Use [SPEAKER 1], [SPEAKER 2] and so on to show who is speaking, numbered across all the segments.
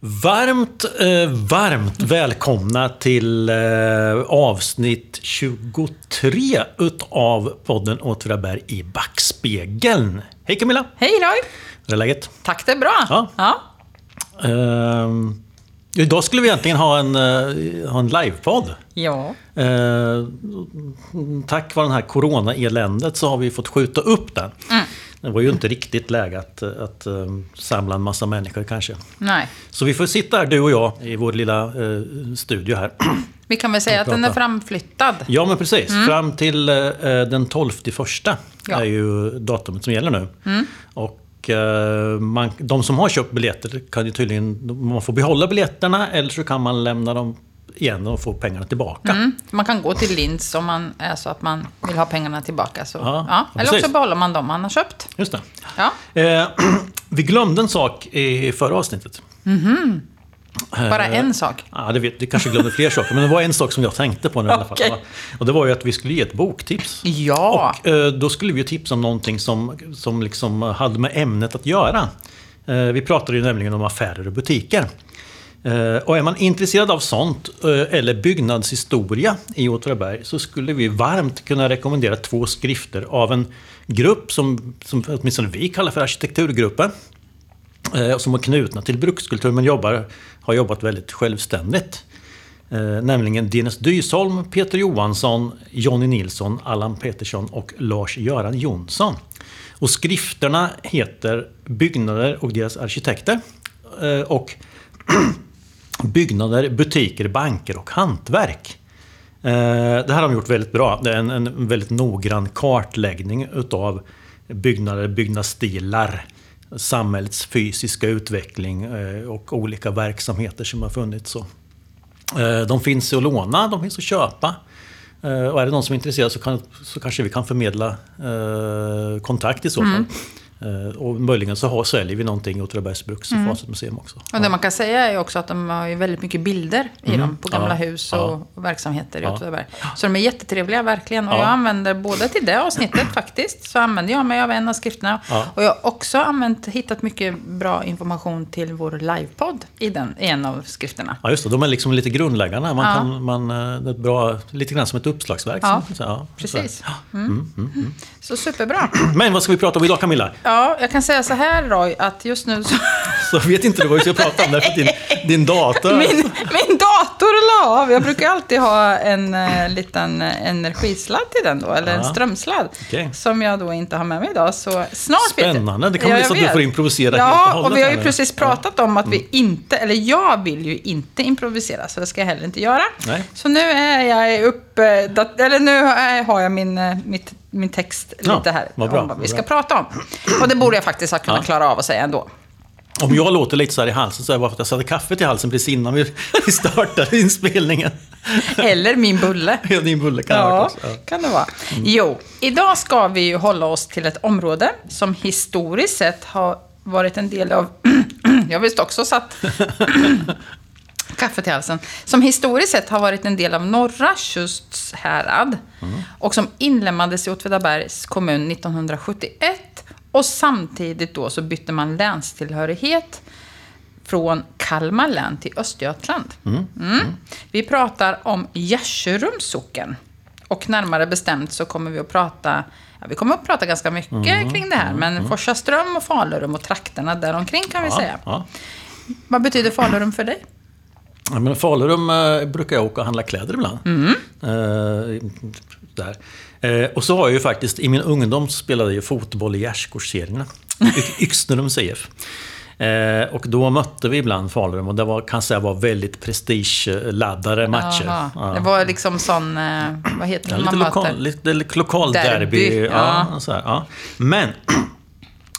[SPEAKER 1] Varmt, eh, varmt välkomna till eh, avsnitt 23 utav podden Åtvidaberg i backspegeln. Hej Camilla!
[SPEAKER 2] Hej Roy!
[SPEAKER 1] Hur är läget?
[SPEAKER 2] Tack, det är bra.
[SPEAKER 1] Ja.
[SPEAKER 2] Ja.
[SPEAKER 1] Ehm, idag skulle vi egentligen ha en, eh, ha en livepodd.
[SPEAKER 2] ja.
[SPEAKER 1] Eh, tack vare det här corona-eländet så har vi fått skjuta upp den.
[SPEAKER 2] Mm.
[SPEAKER 1] Det var ju inte riktigt läge att, att eh, samla en massa människor kanske.
[SPEAKER 2] Nej.
[SPEAKER 1] Så vi får sitta här, du och jag, i vår lilla eh, studio här.
[SPEAKER 2] Vi kan väl säga att den är framflyttad.
[SPEAKER 1] Ja, men precis. Fram till eh, den 12 första
[SPEAKER 2] Ja.
[SPEAKER 1] är ju datumet som gäller nu. Och eh, man, de som har köpt biljetter kan ju tydligen... Man får behålla biljetterna eller så kan man lämna dem igen och få pengarna tillbaka.
[SPEAKER 2] Mm. Man kan gå till Linds om man är så att man vill ha pengarna tillbaka. Så.
[SPEAKER 1] Ja,
[SPEAKER 2] Ja, Eller också behåller man dem man har köpt.
[SPEAKER 1] Just det.
[SPEAKER 2] Ja.
[SPEAKER 1] Eh, vi glömde en sak i förra avsnittet.
[SPEAKER 2] Bara
[SPEAKER 1] Eh,
[SPEAKER 2] en sak.
[SPEAKER 1] Ja, det vet, vi kanske glömde fler saker, men det var en sak som jag tänkte på nu i alla fall. Och det var ju att vi skulle ge ett boktips.
[SPEAKER 2] Ja.
[SPEAKER 1] Och eh, då skulle vi ju tipsa om någonting som, som liksom hade med ämnet att göra. Eh, vi pratade ju nämligen om affärer och butiker. Eh, och är man intresserad av sånt, eh, eller byggnadshistoria i Åtvidaberg, så skulle vi varmt kunna rekommendera två skrifter av en grupp som, som åtminstone vi kallar för arkitekturgruppen. Eh, som är knutna till brukskultur men jobbar, har jobbat väldigt självständigt. Nämligen Dennis Dysholm, Peter Johansson, Jonny Nilsson, Allan Petersson och Lars-Göran Jonsson. Och skrifterna heter Byggnader och deras arkitekter. Och Byggnader, butiker, banker och hantverk. Eh, det här har de gjort väldigt bra. Det är en, en väldigt noggrann kartläggning utav byggnader, byggnadsstilar, samhällets fysiska utveckling eh, och olika verksamheter som har funnits. Eh, de finns att låna, de finns att köpa. Och är det någon som är intresserad så, kan, så kanske vi kan förmedla kontakt i så fall. Mm. Och möjligen så har, säljer vi någonting i Åtvidabergs Bruks och Facit museum också.
[SPEAKER 2] Och det man kan säga är också att de har väldigt mycket bilder i dem på gamla
[SPEAKER 1] Mm. Ja.
[SPEAKER 2] hus och, och verksamheter i
[SPEAKER 1] Ja.
[SPEAKER 2] Åtvidaberg. Så de är jättetrevliga verkligen. Och
[SPEAKER 1] Ja.
[SPEAKER 2] jag använder både till det avsnittet faktiskt, så använder jag mig av en av skrifterna.
[SPEAKER 1] Ja.
[SPEAKER 2] Och jag har också använt, hittat mycket bra information till vår livepodd i, den, i en av skrifterna.
[SPEAKER 1] Ja, just det. De är liksom lite grundläggande. Man
[SPEAKER 2] Ja.
[SPEAKER 1] kan, man, eh, det är bra, lite grann som ett uppslagsverk.
[SPEAKER 2] Ja.
[SPEAKER 1] Ja,
[SPEAKER 2] Precis.
[SPEAKER 1] så
[SPEAKER 2] Mm. Så superbra.
[SPEAKER 1] Men vad ska vi prata om idag Camilla?
[SPEAKER 2] Ja, jag kan säga så här Roy, att just nu så...
[SPEAKER 1] Så vet inte du vad vi ska prata om därför att din, din dator...
[SPEAKER 2] Min, min dator la av. Jag brukar alltid ha en eh, liten eh, energisladd till den då, eller en
[SPEAKER 1] Ja.
[SPEAKER 2] strömsladd.
[SPEAKER 1] Okej.
[SPEAKER 2] Som jag då inte har med mig idag. Så snart vet jag-
[SPEAKER 1] Spännande. Det kan bli så att du
[SPEAKER 2] vet.
[SPEAKER 1] får improvisera helt och
[SPEAKER 2] Ja,
[SPEAKER 1] hållet
[SPEAKER 2] och vi har
[SPEAKER 1] här
[SPEAKER 2] ju
[SPEAKER 1] nu.
[SPEAKER 2] precis pratat om att vi inte, eller jag vill ju inte improvisera, så det ska jag heller inte göra.
[SPEAKER 1] Nej.
[SPEAKER 2] Så nu är jag uppe, dat- eller nu är- har jag min, eh, mitt, min text
[SPEAKER 1] Ja,
[SPEAKER 2] lite här
[SPEAKER 1] vad bra,
[SPEAKER 2] om vad vi ska
[SPEAKER 1] bra.
[SPEAKER 2] prata om. Och det borde jag faktiskt ha kunnat
[SPEAKER 1] Ja.
[SPEAKER 2] klara av att säga ändå.
[SPEAKER 1] Om jag låter lite så här i halsen så är det bara för att jag satte kaffe till halsen precis innan vi startade inspelningen.
[SPEAKER 2] Eller min bulle.
[SPEAKER 1] Ja, din bulle kan det
[SPEAKER 2] Ja,
[SPEAKER 1] varit också. Ja.
[SPEAKER 2] kan det vara. Jo, idag ska vi ju hålla oss till ett område som historiskt sett har varit en del av... jag visst också satt kaffe till halsen. Som historiskt sett har varit en del av norra Tjusthärad. Och som inlemmades i Åtvidabergs kommun 1971. Och samtidigt då så bytte man länstillhörighet från Kalmar län till Östergötland. Mm. Vi pratar om Gärserums socken. Och närmare bestämt så kommer vi att prata, ja, vi kommer att prata ganska mycket kring det här, men Forsaström och Falurum och trakterna däromkring kan vi säga.
[SPEAKER 1] Ja.
[SPEAKER 2] Vad betyder Falurum för dig?
[SPEAKER 1] Ja, men Falurum eh, brukar jag åka och handla kläder ibland.
[SPEAKER 2] Mm.
[SPEAKER 1] Eh, där. Eh, och så har jag ju faktiskt, i min ungdom spelade jag fotboll i gärdsgårdsserierna. Yxnerums IF. Eh, och då mötte vi ibland Falurum och det var, kan säga var väldigt prestigeladdade matcher. Ja.
[SPEAKER 2] Det var liksom sån, eh, vad heter
[SPEAKER 1] Ja,
[SPEAKER 2] det
[SPEAKER 1] lite,
[SPEAKER 2] man
[SPEAKER 1] lokal,
[SPEAKER 2] möter?
[SPEAKER 1] lite, lite lokalderby.
[SPEAKER 2] Derby,
[SPEAKER 1] ja.
[SPEAKER 2] ja.
[SPEAKER 1] Men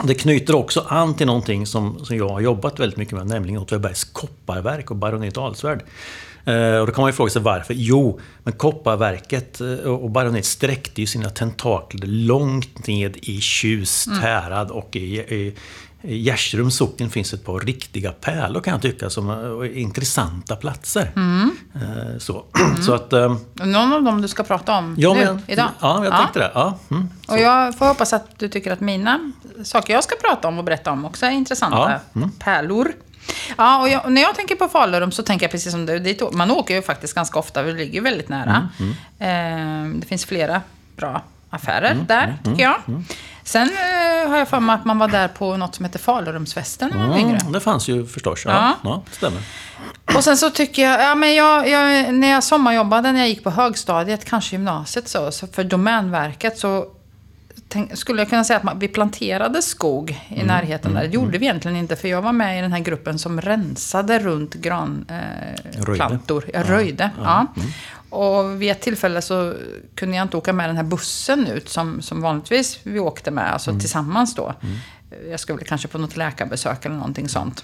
[SPEAKER 1] det knyter också an till någonting som, som jag har jobbat väldigt mycket med, nämligen Åtvidabergs kopparverk och baroniet Alsvärd. Eh, och då kan man ju fråga sig varför. Jo, men kopparverket eh, och baroniet sträckte ju sina tentakler långt ned i Tjust
[SPEAKER 2] Mm.
[SPEAKER 1] härad och i, i, i Gärserums socken finns ett par riktiga pärlor kan jag tycka, som är intressanta platser.
[SPEAKER 2] Mm.
[SPEAKER 1] Eh, så. så att... eh,
[SPEAKER 2] Någon av dem du ska prata om
[SPEAKER 1] Ja,
[SPEAKER 2] nu,
[SPEAKER 1] men,
[SPEAKER 2] idag?
[SPEAKER 1] Ja, jag tänkte det. Ja, mm.
[SPEAKER 2] Och jag får hoppas att du tycker att mina saker jag ska prata om och berätta om också är intressanta
[SPEAKER 1] mm.
[SPEAKER 2] pärlor. Ja, och jag, när jag tänker på Falurum så tänker jag precis som du. Dit, man åker ju faktiskt ganska ofta, vi ligger väldigt nära. Eh, det finns flera bra affärer där, tycker jag. Sen eh, har jag för mig att man var där på något som heter Falurumsfesten när man var yngre.
[SPEAKER 1] Mm, det fanns ju förstås. Ja,
[SPEAKER 2] Ja.
[SPEAKER 1] ja. stämmer.
[SPEAKER 2] Och sen så tycker jag, ja men jag, jag, när jag sommarjobbade när jag gick på högstadiet, kanske gymnasiet så, så för Domänverket så tänk, skulle jag kunna säga att man, vi planterade skog i närheten där. Det gjorde vi egentligen inte, för jag var med i den här gruppen som rensade runt granplantor. Eh,
[SPEAKER 1] Röjde.
[SPEAKER 2] plantor. Jag röjde, ja. Och vid ett tillfälle så kunde jag inte åka med den här bussen ut som, som vanligtvis vi åkte med, alltså tillsammans då. Jag skulle kanske på något läkarbesök eller någonting sånt.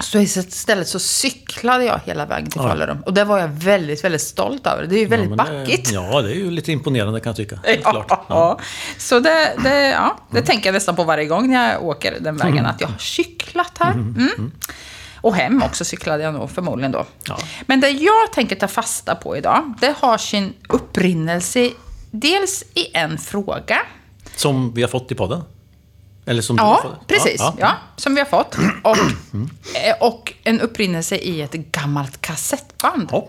[SPEAKER 2] Så istället så cyklade jag hela vägen till
[SPEAKER 1] Ja.
[SPEAKER 2] Falurum. Och det var jag väldigt, väldigt stolt över. Det är ju väldigt
[SPEAKER 1] Ja, men
[SPEAKER 2] backigt.
[SPEAKER 1] Det, ja, det är ju lite imponerande kan jag tycka.
[SPEAKER 2] Ja.
[SPEAKER 1] Ja.
[SPEAKER 2] Så det, det, ja, det tänker jag nästan på varje gång när jag åker den vägen. Att jag har cyklat här. Mm. Och hem också cyklade jag nog förmodligen då.
[SPEAKER 1] Ja.
[SPEAKER 2] Men det jag tänker ta fasta på idag, det har sin upprinnelse dels i en fråga.
[SPEAKER 1] Som vi har fått i podden. Eller som du har
[SPEAKER 2] Ja, precis. Ja,
[SPEAKER 1] Ja,
[SPEAKER 2] som vi har fått. Och, eh, och en upprinnelse i ett gammalt kassettband.
[SPEAKER 1] Ja.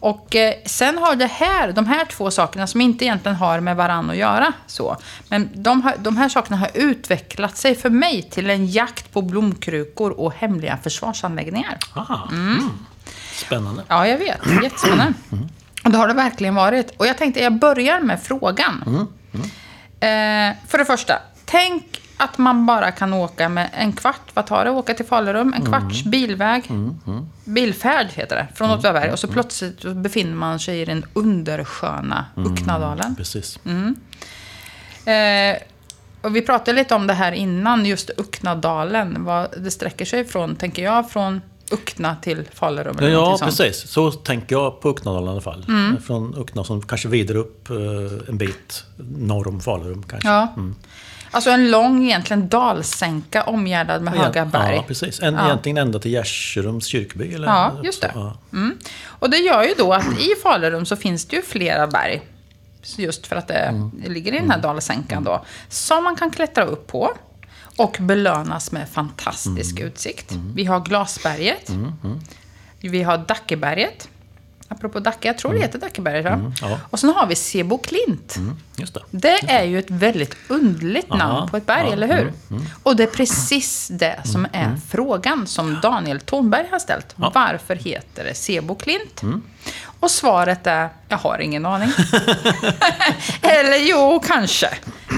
[SPEAKER 2] Och eh, sen har det här, de här två sakerna som inte egentligen har med varann att göra, så, men de, har, de här sakerna har utvecklat sig för mig till en jakt på blomkrukor och hemliga försvarsanläggningar.
[SPEAKER 1] Aha. Mm. Spännande.
[SPEAKER 2] Ja, jag vet. Jättespännande. Och det har det verkligen varit. Och jag tänkte, jag börjar med frågan. Eh, för det första, tänk att man bara kan åka med en kvart, vad tar det att åka till Falurum? En kvarts bilväg. Bilfärd heter det, från Åtvidaberg. Och så plötsligt befinner man sig i den undersköna Uknadalen.
[SPEAKER 1] Precis.
[SPEAKER 2] Eh, och vi pratade lite om det här innan, just Uknadalen. Vad det sträcker sig från, tänker jag, från Ukna till Falurum. eller
[SPEAKER 1] Ja,
[SPEAKER 2] sånt.
[SPEAKER 1] precis. Så tänker jag på Uknadalen i alla fall.
[SPEAKER 2] Mm.
[SPEAKER 1] Från Ukna som kanske vidare upp eh, en bit norr om Falurum kanske.
[SPEAKER 2] Ja. Alltså en lång egentligen dalsänka omgärdad med höga berg.
[SPEAKER 1] Ja, precis. En,
[SPEAKER 2] Ja.
[SPEAKER 1] Egentligen ända till Gärsrums kyrkby. Eller?
[SPEAKER 2] Ja, just det.
[SPEAKER 1] Ja.
[SPEAKER 2] Mm. Och det gör ju då att i Falurum så finns det ju flera berg. Just för att det,
[SPEAKER 1] Mm.
[SPEAKER 2] ligger i den här dalsänkan då. Som man kan klättra upp på. Och belönas med fantastisk
[SPEAKER 1] Mm.
[SPEAKER 2] utsikt. Vi har Glasberget. Vi har Dackeberget. Apropå Dacke, jag tror det heter Dackeberget. Ja?
[SPEAKER 1] Mm. ja.
[SPEAKER 2] Och sen har vi Sebo Klint.
[SPEAKER 1] Mm, just det.
[SPEAKER 2] Det är ju ett väldigt underligt namn
[SPEAKER 1] Ja,
[SPEAKER 2] på ett berg,
[SPEAKER 1] ja,
[SPEAKER 2] eller hur? Och det är precis det som är frågan som Daniel Thornberg har ställt.
[SPEAKER 1] Ja.
[SPEAKER 2] Varför heter det Sebo Klint? Och svaret är, jag har ingen aning. eller jo, kanske.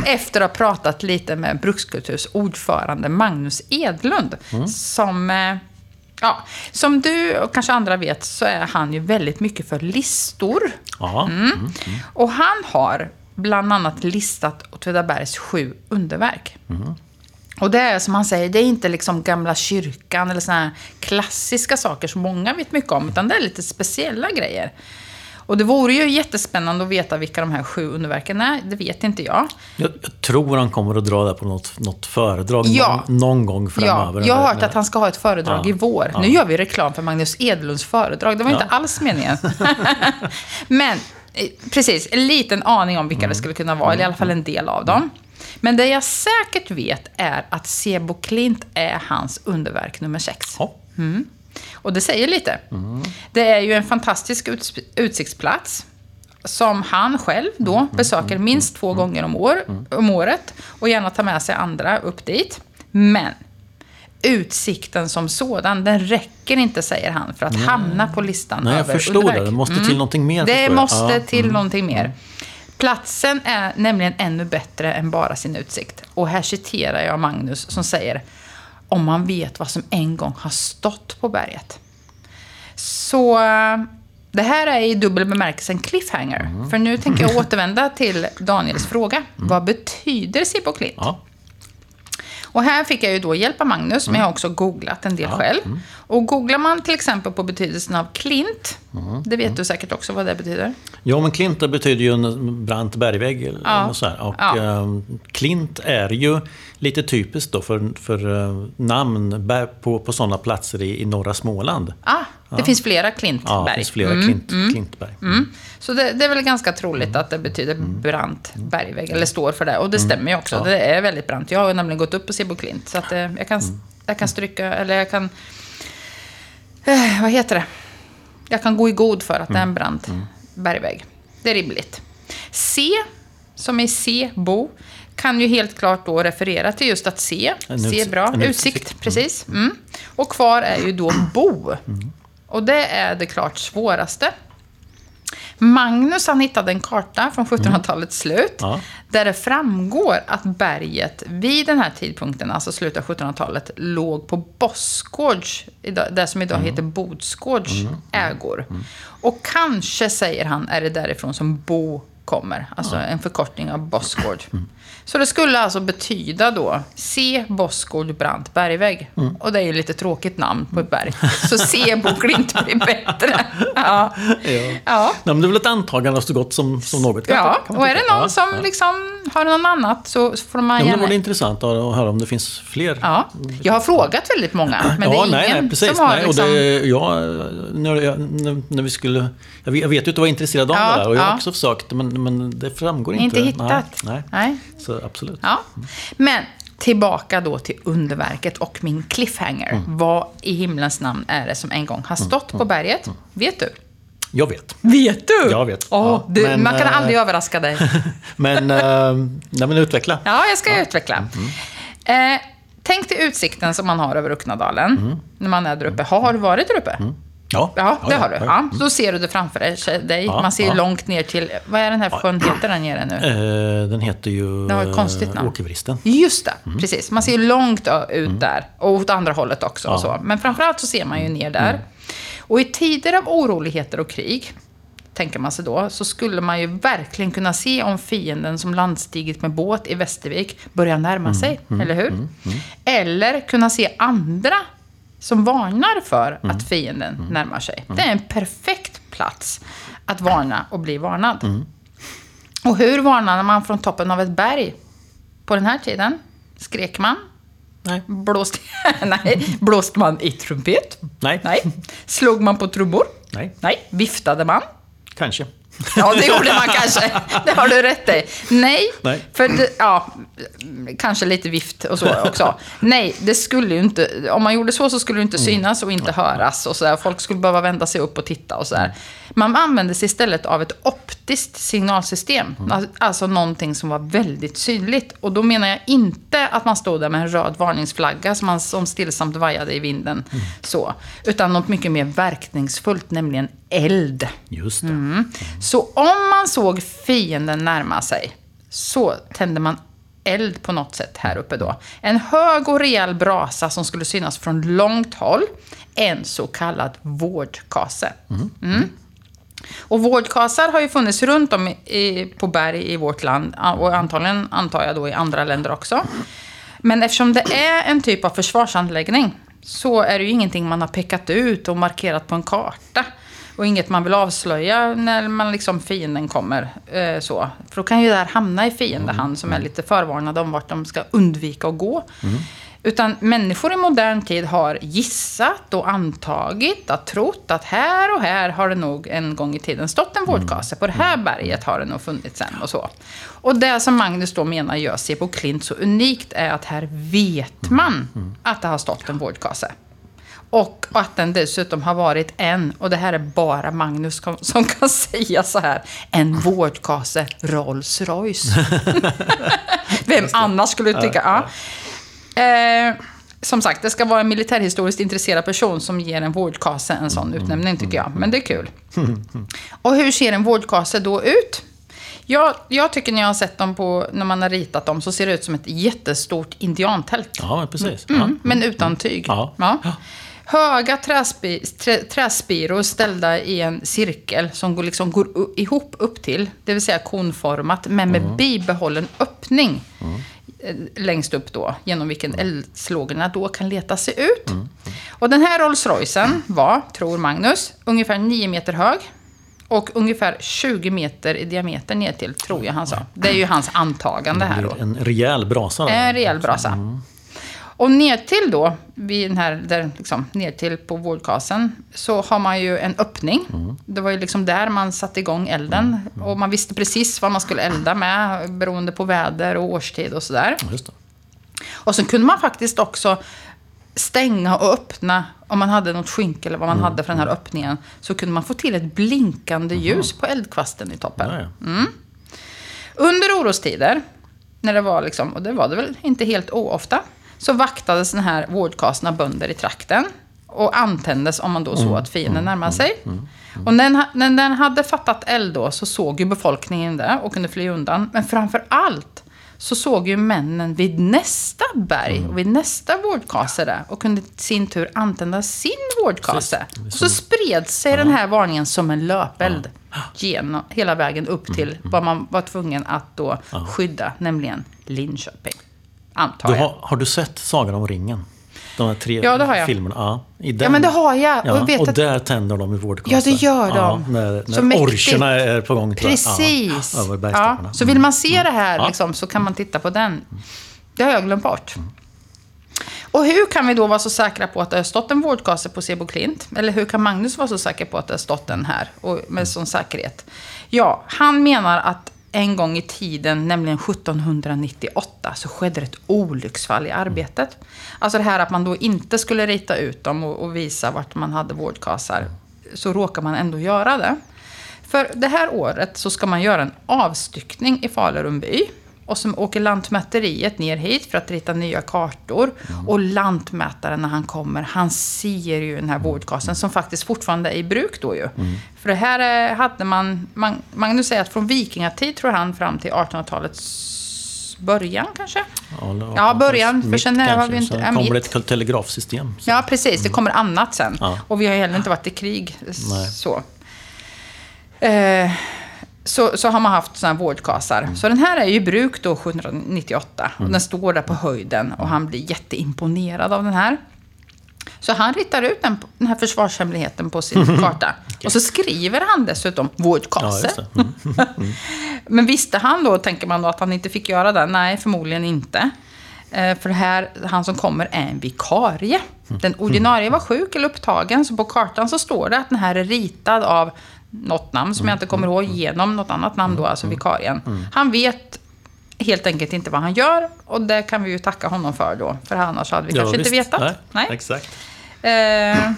[SPEAKER 2] Efter att ha pratat lite med Brukskulturs ordförande Magnus Edlund. Som, eh, ja, som du och kanske andra vet så är han ju väldigt mycket för listor.
[SPEAKER 1] Ja.
[SPEAKER 2] Mm. Och han har bland annat listat Åtvidabergs sju underverk. Och det är som han säger, det är inte liksom gamla kyrkan eller såna här klassiska saker som många vet mycket om, utan det är lite speciella grejer. Och det vore ju jättespännande att veta vilka de här sju underverken är. Det vet inte jag.
[SPEAKER 1] Jag, jag tror han kommer att dra det på något, något föredrag
[SPEAKER 2] Ja.
[SPEAKER 1] någon, någon gång
[SPEAKER 2] Ja,
[SPEAKER 1] framöver.
[SPEAKER 2] jag har hört att han ska ha ett föredrag
[SPEAKER 1] Ja,
[SPEAKER 2] i vår.
[SPEAKER 1] ja.
[SPEAKER 2] Nu gör vi reklam för Magnus Edlunds föredrag. Det var
[SPEAKER 1] Ja.
[SPEAKER 2] inte alls meningen. Men eh, precis, en liten aning om vilka
[SPEAKER 1] Mm.
[SPEAKER 2] det skulle kunna vara, eller i alla fall en del av dem. Men det jag säkert vet är att Sebo Klint är hans underverk nummer sex.
[SPEAKER 1] Ja.
[SPEAKER 2] Och det säger lite.
[SPEAKER 1] Mm.
[SPEAKER 2] Det är ju en fantastisk uts- utsiktsplats som han själv då
[SPEAKER 1] Mm.
[SPEAKER 2] besöker minst två gånger om, år, om året och gärna tar med sig andra upp dit. Men utsikten som sådan, den räcker inte, säger han, för att hamna på listan
[SPEAKER 1] Nej, jag
[SPEAKER 2] över
[SPEAKER 1] förstår
[SPEAKER 2] underverk.
[SPEAKER 1] det. Det måste till någonting mer,
[SPEAKER 2] Det måste
[SPEAKER 1] Ja,
[SPEAKER 2] till
[SPEAKER 1] mm.
[SPEAKER 2] någonting mer. Platsen är nämligen ännu bättre än bara sin utsikt. Och här citerar jag Magnus som säger om man vet vad som en gång har stått på berget. Så eh, det här är i dubbel bemärkelse en cliffhanger.
[SPEAKER 1] Mm.
[SPEAKER 2] För nu tänker jag återvända till Daniels fråga. Vad betyder Sibbo Klint?
[SPEAKER 1] Ja.
[SPEAKER 2] Och här fick jag ju då hjälp av Magnus, men jag har också googlat en del själv. Och googlar man till exempel på betydelsen av klint, det vet du säkert också vad det betyder.
[SPEAKER 1] Ja, men klint betyder ju en brant bergvägg. Eller
[SPEAKER 2] Ja.
[SPEAKER 1] så här. Och
[SPEAKER 2] Ja.
[SPEAKER 1] ehm, klint är ju lite typiskt då för, för eh, namn på, på sådana platser i, i norra Småland.
[SPEAKER 2] Ah, det finns flera klintberg.
[SPEAKER 1] Ja, det finns flera klint, klintberg.
[SPEAKER 2] Mm. Så det, det är väl ganska troligt att det betyder brant bergvägg, eller står för det. Och det stämmer ju också.
[SPEAKER 1] Ja.
[SPEAKER 2] Det är väldigt brant. Jag har nämligen gått upp på Sebo Klint, så att, eh, jag, kan, jag kan stryka, eller jag kan vad heter det? Jag kan gå i god för att det är en brant bergvägg. Det är rimligt. C, som i C, bo, kan ju helt klart då referera till just att se. Se bra. utsikt, precis. Mm. Och kvar är ju då bo. Och det är det klart svåraste. Magnus han hittade en karta från 1700-talets slut.
[SPEAKER 1] Ja.
[SPEAKER 2] Där det framgår att berget vid den här tidpunkten, alltså slutet av 1700-talet, låg på Bossgårds, det som idag heter Bodsgårds ägor. Och kanske, säger han, är det därifrån som Bo kommer. Alltså en förkortning av Bossgård. Så det skulle alltså betyda då C. Bossgård brant bergvägg. Och det är ju lite tråkigt namn på ett berg. Så C. borde inte bli bättre. Ja.
[SPEAKER 1] Ja.
[SPEAKER 2] Ja.
[SPEAKER 1] Nej, men det är väl ett antagande så gott som, som något. kan
[SPEAKER 2] Ja,
[SPEAKER 1] kan man
[SPEAKER 2] och är det någon som
[SPEAKER 1] ja.
[SPEAKER 2] liksom har någon annat så får man
[SPEAKER 1] Ja, men det
[SPEAKER 2] gärna...
[SPEAKER 1] vore intressant att höra om det finns fler.
[SPEAKER 2] Ja, jag har frågat väldigt många, men det är ingen
[SPEAKER 1] nej, nej, precis.
[SPEAKER 2] som har
[SPEAKER 1] nej,
[SPEAKER 2] liksom...
[SPEAKER 1] och det, ja, när, jag, när, när vi skulle... Jag vet, ju att du var intresserad av
[SPEAKER 2] Ja,
[SPEAKER 1] det där och jag har också försökt, men, men det framgår inte.
[SPEAKER 2] Inte hittat.
[SPEAKER 1] Nej, nej.
[SPEAKER 2] Nej.
[SPEAKER 1] Så absolut.
[SPEAKER 2] Ja. Men tillbaka då till underverket och min cliffhanger.
[SPEAKER 1] Mm.
[SPEAKER 2] Vad i himlens namn är det som en gång har stått på berget? Vet du?
[SPEAKER 1] Jag vet.
[SPEAKER 2] Vet du?
[SPEAKER 1] Jag vet.
[SPEAKER 2] Åh,
[SPEAKER 1] Ja,
[SPEAKER 2] du
[SPEAKER 1] men,
[SPEAKER 2] man kan
[SPEAKER 1] eh,
[SPEAKER 2] aldrig överraska dig.
[SPEAKER 1] Men, äh, nej, men utveckla.
[SPEAKER 2] Ja, jag ska utveckla.
[SPEAKER 1] Mm.
[SPEAKER 2] Eh, tänk dig utsikten som man har över Uknadalen. När man är där uppe. Har du varit där uppe?
[SPEAKER 1] Ja,
[SPEAKER 2] Ja, det har du.
[SPEAKER 1] ja.
[SPEAKER 2] Ja, då ser du det framför dig.
[SPEAKER 1] Ja,
[SPEAKER 2] Man ser
[SPEAKER 1] ja.
[SPEAKER 2] långt ner till... Vad är den här sjön heter där nere nu?
[SPEAKER 1] Eh, den heter ju
[SPEAKER 2] Det har ett konstigt namn.
[SPEAKER 1] Åkervristen.
[SPEAKER 2] Just det,
[SPEAKER 1] Mm.
[SPEAKER 2] precis. Man ser långt ut där. Och åt andra hållet också. Och
[SPEAKER 1] Ja.
[SPEAKER 2] så. Men framförallt så ser man ju ner där.
[SPEAKER 1] Mm.
[SPEAKER 2] Och i tider av oroligheter och krig, tänker man sig då, så skulle man ju verkligen kunna se om fienden som landstigit med båt i Västervik börjar närma
[SPEAKER 1] Mm.
[SPEAKER 2] sig, eller hur? Eller kunna se andra som varnar för
[SPEAKER 1] Mm.
[SPEAKER 2] att fienden närmar sig. Det är en perfekt plats att varna och bli varnad.
[SPEAKER 1] Mm.
[SPEAKER 2] Och hur varnade man från toppen av ett berg på den här tiden? Skrek man?
[SPEAKER 1] Nej.
[SPEAKER 2] Blåste, nej. Blåste man i trumpet?
[SPEAKER 1] Nej.
[SPEAKER 2] Nej. Slog man på trubbor?
[SPEAKER 1] Nej.
[SPEAKER 2] Nej. Viftade man?
[SPEAKER 1] Kanske.
[SPEAKER 2] Ja, det gjorde man kanske. Det har du rätt i. Nej,
[SPEAKER 1] Nej.
[SPEAKER 2] för det, ja, kanske lite vift och så också. Nej, det skulle ju inte, om man gjorde så så skulle det inte synas och inte höras och så där. Folk skulle behöva vända sig upp och titta och så där. Man använde sig istället av ett optiskt signalsystem. Al- Alltså någonting som var väldigt synligt. Och då menar jag inte att man stod där med en röd varningsflagga som, man, som stillsamt vajade i vinden. Så. Utan något mycket mer verkningsfullt, nämligen eld.
[SPEAKER 1] Just det.
[SPEAKER 2] Mm. Så om man såg fienden närma sig så tände man eld på något sätt här uppe då. En hög och rejäl brasa som skulle synas från långt håll. En så kallad vårdkase. Mm. Och vårdkasar har ju funnits runt om i, på berg i vårt land och antagligen, antar jag då, i andra länder också. Men eftersom det är en typ av försvarsanläggning så är det ju ingenting man har pekat ut och markerat på en karta. Och inget man vill avslöja när man liksom fienden kommer. Eh, så. För då kan ju det här hamna i fiendehand som är lite förvarnade om vart de ska undvika att gå. Utan människor i modern tid har gissat och antagit, att trott att här och här har det nog en gång i tiden stått en vårdkase. På det här berget har det nog funnits en och så. Och det som Magnus då menar gör Sebo Klint så unikt är att här vet man att det har stått en vårdkase. Och att den dessutom har varit en, och det här är bara Magnus som kan säga så här, en vårdkase Rolls Royce. Vem annars skulle tycka... Ja. Eh, som sagt, det ska vara en militärhistoriskt intresserad person som ger en vårdkase en sån utnämning, tycker jag. Men det är kul. Och hur ser en vårdkase då ut? Jag, jag tycker när jag har sett dem på, när man har ritat dem, så ser det ut som ett jättestort indiantält.
[SPEAKER 1] Ja, precis.
[SPEAKER 2] Mm, men utan tyg.
[SPEAKER 1] Ja.
[SPEAKER 2] Höga träspi, trä, träspiror ställda i en cirkel som går, liksom går ihop upp till, det vill säga konformat, men med bibehållen öppning eh, längst upp då, genom vilken eldslågorna då kan leta sig ut. Och den här Rolls Roycen var, tror Magnus, ungefär 9 meter hög. Och ungefär 20 meter i diameter ner till, tror jag han sa. Det är ju hans antagande här då.
[SPEAKER 1] En rejäl brasa.
[SPEAKER 2] En rejäl brasa. Och ner till då, vid den här, där, liksom, ner till på vårdkasen, så har man ju en öppning. Det var ju liksom där man satte igång elden. Och man visste precis vad man skulle elda med, beroende på väder och årstid och sådär. Och så kunde man faktiskt också stänga och öppna om man hade något skynke eller vad man hade för den här öppningen, så kunde man få till ett blinkande ljus på eldkvasten i toppen. Under orostider, när det var liksom, och det var det väl inte helt oofta, så vaktades den här vårdkasen av bönder i trakten och antändes om man då såg att fienden närmade sig. Och när den, när den hade fattat eld då så såg ju befolkningen det och kunde fly undan. Men framför allt så såg ju männen vid nästa berg och vid nästa vårdkase där och kunde i sin tur antända sin vårdkase. Och så spred sig den här varningen som en löpeld genom, hela vägen upp till vad man var tvungen att då skydda, nämligen Linköping. Antar
[SPEAKER 1] Du
[SPEAKER 2] jag.
[SPEAKER 1] har, har du sett Sagan om ringen? De här tre
[SPEAKER 2] Ja, det har jag.
[SPEAKER 1] filmerna. Ja, i den,
[SPEAKER 2] Ja, men det har jag.
[SPEAKER 1] Ja,
[SPEAKER 2] Och vet
[SPEAKER 1] och
[SPEAKER 2] att-
[SPEAKER 1] där tänder de i vårdkassan.
[SPEAKER 2] Ja, det gör de.
[SPEAKER 1] Ja, när när orcherna är på gång. jag.
[SPEAKER 2] Precis.
[SPEAKER 1] Ja, över
[SPEAKER 2] Ja, så vill man se det här liksom, så kan man titta på den. Det har jag glömt bort. Och hur kan vi då vara så säkra på att det har stått en vårdkase på Sebo Klint? Eller hur kan Magnus vara så säker på att det har stått en här och med sån säkerhet? Ja, han menar att en gång i tiden, nämligen 1798, så skedde ett olycksfall i arbetet. Alltså det här att man då inte skulle rita ut dem och, och visa vart man hade vårdkasar. Så råkar man ändå göra det. För det här året så ska man göra en avstyckning i Falun by. Och så åker Lantmäteriet ner hit för att rita nya kartor. Och Lantmätaren när han kommer, han ser ju den här vårdkasen som faktiskt fortfarande är i bruk då ju. För det här eh, hade man, man, Magnus säger att från vikingatid tror han fram till 1800-talets början kanske?
[SPEAKER 1] eller
[SPEAKER 2] Ja, början, för sen är- har
[SPEAKER 1] kanske.
[SPEAKER 2] vi inte-
[SPEAKER 1] Sen
[SPEAKER 2] ja,
[SPEAKER 1] kommer det ett telegrafsystem. Så.
[SPEAKER 2] Ja, precis. Det kommer annat sen.
[SPEAKER 1] Ja.
[SPEAKER 2] Och vi har heller inte varit i krig.
[SPEAKER 1] Nej.
[SPEAKER 2] Så. Eh, så, så har man haft sådana här vårdkasar. Så den här är ju i bruk då 798. Och den står där på höjden och han blir jätteimponerad av den här. Så han ritar ut den, den här försvarshemligheten på sin karta. Och så skriver han dessutom
[SPEAKER 1] Ja,
[SPEAKER 2] vårdkase.
[SPEAKER 1] just det. Mm.
[SPEAKER 2] Men visste han då, tänker man då, att han inte fick göra det? Nej, förmodligen inte. Eh, för här, han som kommer är en vikarie. Den ordinarie var sjuk eller upptagen, så på kartan så står det att den här är ritad av något namn som jag inte kommer ihåg, genom något annat namn då, alltså vikarien. Han vet helt enkelt inte vad han gör och det kan vi ju tacka honom för då, för annars hade vi
[SPEAKER 1] Ja,
[SPEAKER 2] kanske inte
[SPEAKER 1] visst.
[SPEAKER 2] vetat.
[SPEAKER 1] Nej,
[SPEAKER 2] Nej.
[SPEAKER 1] Exakt.
[SPEAKER 2] Eh,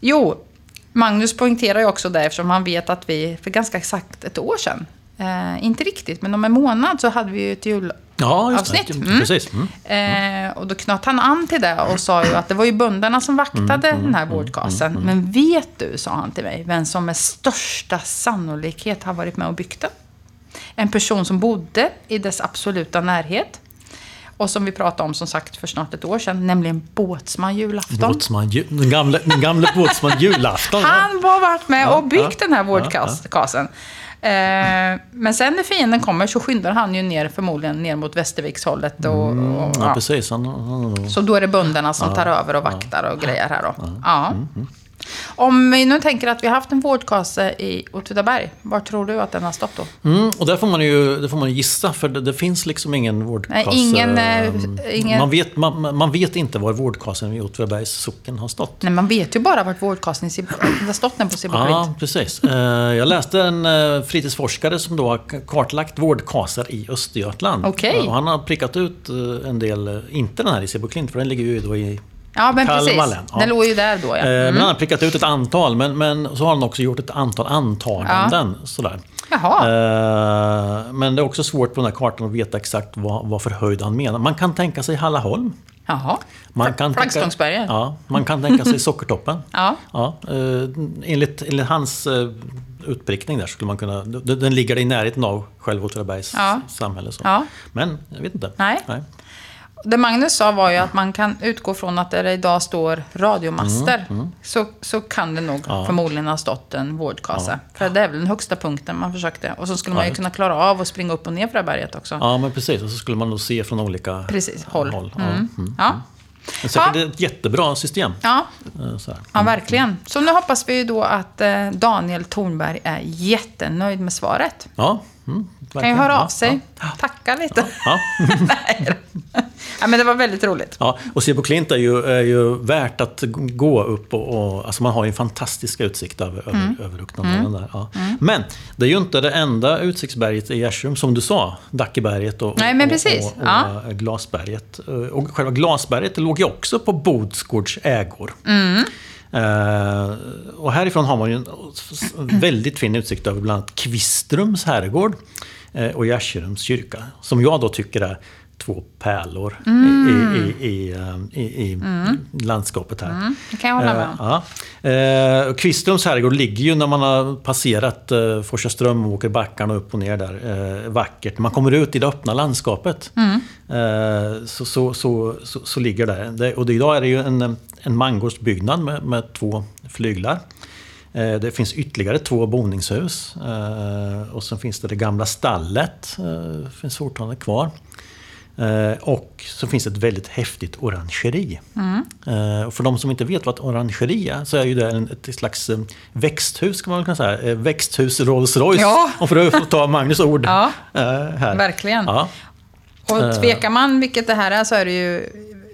[SPEAKER 2] jo, Magnus poängterar ju också det eftersom han vet att vi för ganska exakt ett år sedan, eh, inte riktigt, men om en månad så hade vi ju ett julavsnitt.
[SPEAKER 1] Ja,
[SPEAKER 2] Avsnitt.
[SPEAKER 1] det.
[SPEAKER 2] Mm.
[SPEAKER 1] Precis. Mm.
[SPEAKER 2] Eh, och då knöt han an till det och sa ju att det var ju bönderna som vaktade
[SPEAKER 1] Mm,
[SPEAKER 2] den här vårdkasen. Men vet du, sa han till mig, vem som med största sannolikhet har varit med och byggt den? En person som bodde i dess absoluta närhet. Och som vi pratade om som sagt för snart ett år sedan, nämligen Båtsman julafton.
[SPEAKER 1] Båtsman, den gamle, den gamle båtsman julafton.
[SPEAKER 2] Han har varit med och byggt
[SPEAKER 1] ja,
[SPEAKER 2] den här vårdkasen. Eh, men sen när fienden kommer så skyndar han ju ner, förmodligen ner mot Västervikshållet. Och, och,
[SPEAKER 1] Ja,
[SPEAKER 2] ja.
[SPEAKER 1] precis. Han, han,
[SPEAKER 2] Så då är det bönderna som tar över och vaktar och grejer här då. Ja. Om vi nu tänker att vi har haft en vårdkase i Åtvidaberg, var tror du att den har stått då?
[SPEAKER 1] Mm, och där får man ju det får man gissa, för det, det finns liksom ingen vårdkase.
[SPEAKER 2] Nej, ingen, eh, ingen-
[SPEAKER 1] Man, vet, man, man vet inte var vårdkasen i Åtvidabergs socken har stått.
[SPEAKER 2] Nej, man vet ju bara vart vårdkasen har stått den på Sibbo
[SPEAKER 1] Ja, precis. Eh, Jag läste en eh, fritidsforskare som då har kartlagt vårdkasar i Östergötland.
[SPEAKER 2] Okej.
[SPEAKER 1] Och han har prickat ut en del, inte den här i Klint, för den ligger ju då i
[SPEAKER 2] Ja, men
[SPEAKER 1] Kalmar
[SPEAKER 2] precis.
[SPEAKER 1] län, ja.
[SPEAKER 2] Den låg ju där då, ja.
[SPEAKER 1] Eh, Men
[SPEAKER 2] Mm.
[SPEAKER 1] han har prickat ut ett antal, men, men så har han också gjort ett antal antaganden. Sådär.
[SPEAKER 2] Jaha.
[SPEAKER 1] Eh, Men det är också svårt på den här kartan att veta exakt vad, vad för höjd han menar. Man kan tänka sig Hallaholm.
[SPEAKER 2] Jaha.
[SPEAKER 1] Man tänka,
[SPEAKER 2] Flaggstångsberget.
[SPEAKER 1] ja, man kan tänka sig Sockertoppen.
[SPEAKER 2] Ja.
[SPEAKER 1] Ja, eh, enligt, enligt hans utprickning där skulle man kunna... Den, ligger i närheten av själva Åtvidabergs
[SPEAKER 2] Ja.
[SPEAKER 1] samhälle. Så.
[SPEAKER 2] Ja.
[SPEAKER 1] Men jag vet inte.
[SPEAKER 2] Nej. Det Magnus sa var ju att man kan utgå från att där det idag står radiomaster Så, så kan det nog
[SPEAKER 1] Mm, Ja.
[SPEAKER 2] förmodligen ha stått en vårdkase. För det är väl den högsta punkten man försökte. Och så skulle man
[SPEAKER 1] Ja,
[SPEAKER 2] ju kunna klara av att springa upp och ner för det här berget också.
[SPEAKER 1] Ja, men precis. Och så skulle man då se från olika
[SPEAKER 2] Precis, håll.
[SPEAKER 1] Ja.
[SPEAKER 2] Mm.
[SPEAKER 1] Mm.
[SPEAKER 2] Ja.
[SPEAKER 1] Men säkert
[SPEAKER 2] Ja.
[SPEAKER 1] ett jättebra system.
[SPEAKER 2] Ja,
[SPEAKER 1] Eh,
[SPEAKER 2] ja, verkligen. Så nu hoppas vi ju då att eh, Daniel Thornberg är jättenöjd med svaret.
[SPEAKER 1] Ja, mm,
[SPEAKER 2] Kan ju höra
[SPEAKER 1] Ja,
[SPEAKER 2] av sig, tacka lite.
[SPEAKER 1] Ja.
[SPEAKER 2] Nej. Ja, men det var väldigt roligt.
[SPEAKER 1] Ja, och se på Klint är ju, är ju värt att gå upp och, och alltså man har ju en fantastisk utsikt över, mm. över, över Rucknadalen där. Ja. Mm. Men det är ju inte det enda utsiktsberget i Gärsum, som du sa. Dackeberget och,
[SPEAKER 2] Nej, men precis.
[SPEAKER 1] och, och, ja. och Glasberget. Och själva Glasberget låg ju också på Bodsgårds ägor. Mm. Uh, och härifrån har man ju en väldigt fin utsikt över bland annat Kvistrums herrgård och Gärserums kyrka. Som jag då tycker är två pärlor mm. i, i, i, i mm. landskapet här. Mm,
[SPEAKER 2] det kan jag hålla med
[SPEAKER 1] om. Uh, uh, Kvistrums herrgård ligger ju när man har passerat uh, Forsaström och åker backarna upp och ner där. Uh, vackert. Man kommer ut i det öppna landskapet mm. uh, så, så, så, så, så ligger det. det. Och idag är det ju en, en mangårdsbyggnad med, med två flyglar. Det finns ytterligare två boningshus. Och sen finns det det gamla stallet. Det finns fortfarande kvar. Eh, och så finns det ett väldigt häftigt orangeri. Mm. Eh, och för de som inte vet vad ett orangeri är så är ju det ett slags eh, växthus kan man väl kunna säga. Växthus Rolls Royce. Ja. Om för att ta Magnus ord
[SPEAKER 2] ja, här. Verkligen. Ja. Och tvekar man vilket det här är så är det ju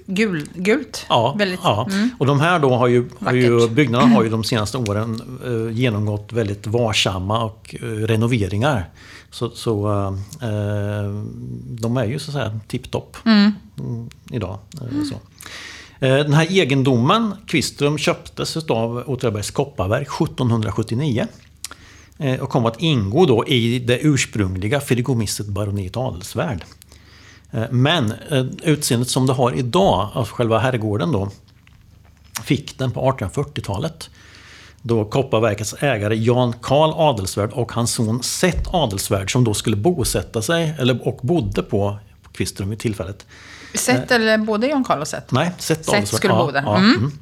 [SPEAKER 2] gul, gult.
[SPEAKER 1] Ja, väldigt, ja. Mm. och de här då har ju, har ju, byggnaderna har ju de senaste åren eh, genomgått väldigt varsamma och eh, renoveringar. Så, så eh, de är ju så att säga tipptopp mm. mm idag. Eh, så. Eh, den här egendomen, Kvistrum, köptes av Åtvidabergs kopparverk 1779 och kom att ingå då i det ursprungliga fideikommisset baroniet Adelsvärd. Men utseendet som det har idag, av själva herrgården då, fick den på 1840-talet då Kopparverkets ägare Jan Karl Adelsvärd och hans son Seth Adelsvärd som då skulle bosätta sig, eller, och bodde på, Kvistrum vid tillfället.
[SPEAKER 2] Seth eller både Jan Karl och Seth?
[SPEAKER 1] Nej, Seth,
[SPEAKER 2] Seth
[SPEAKER 1] Adelsvärd.
[SPEAKER 2] skulle bo där. Ja, mm. Mm.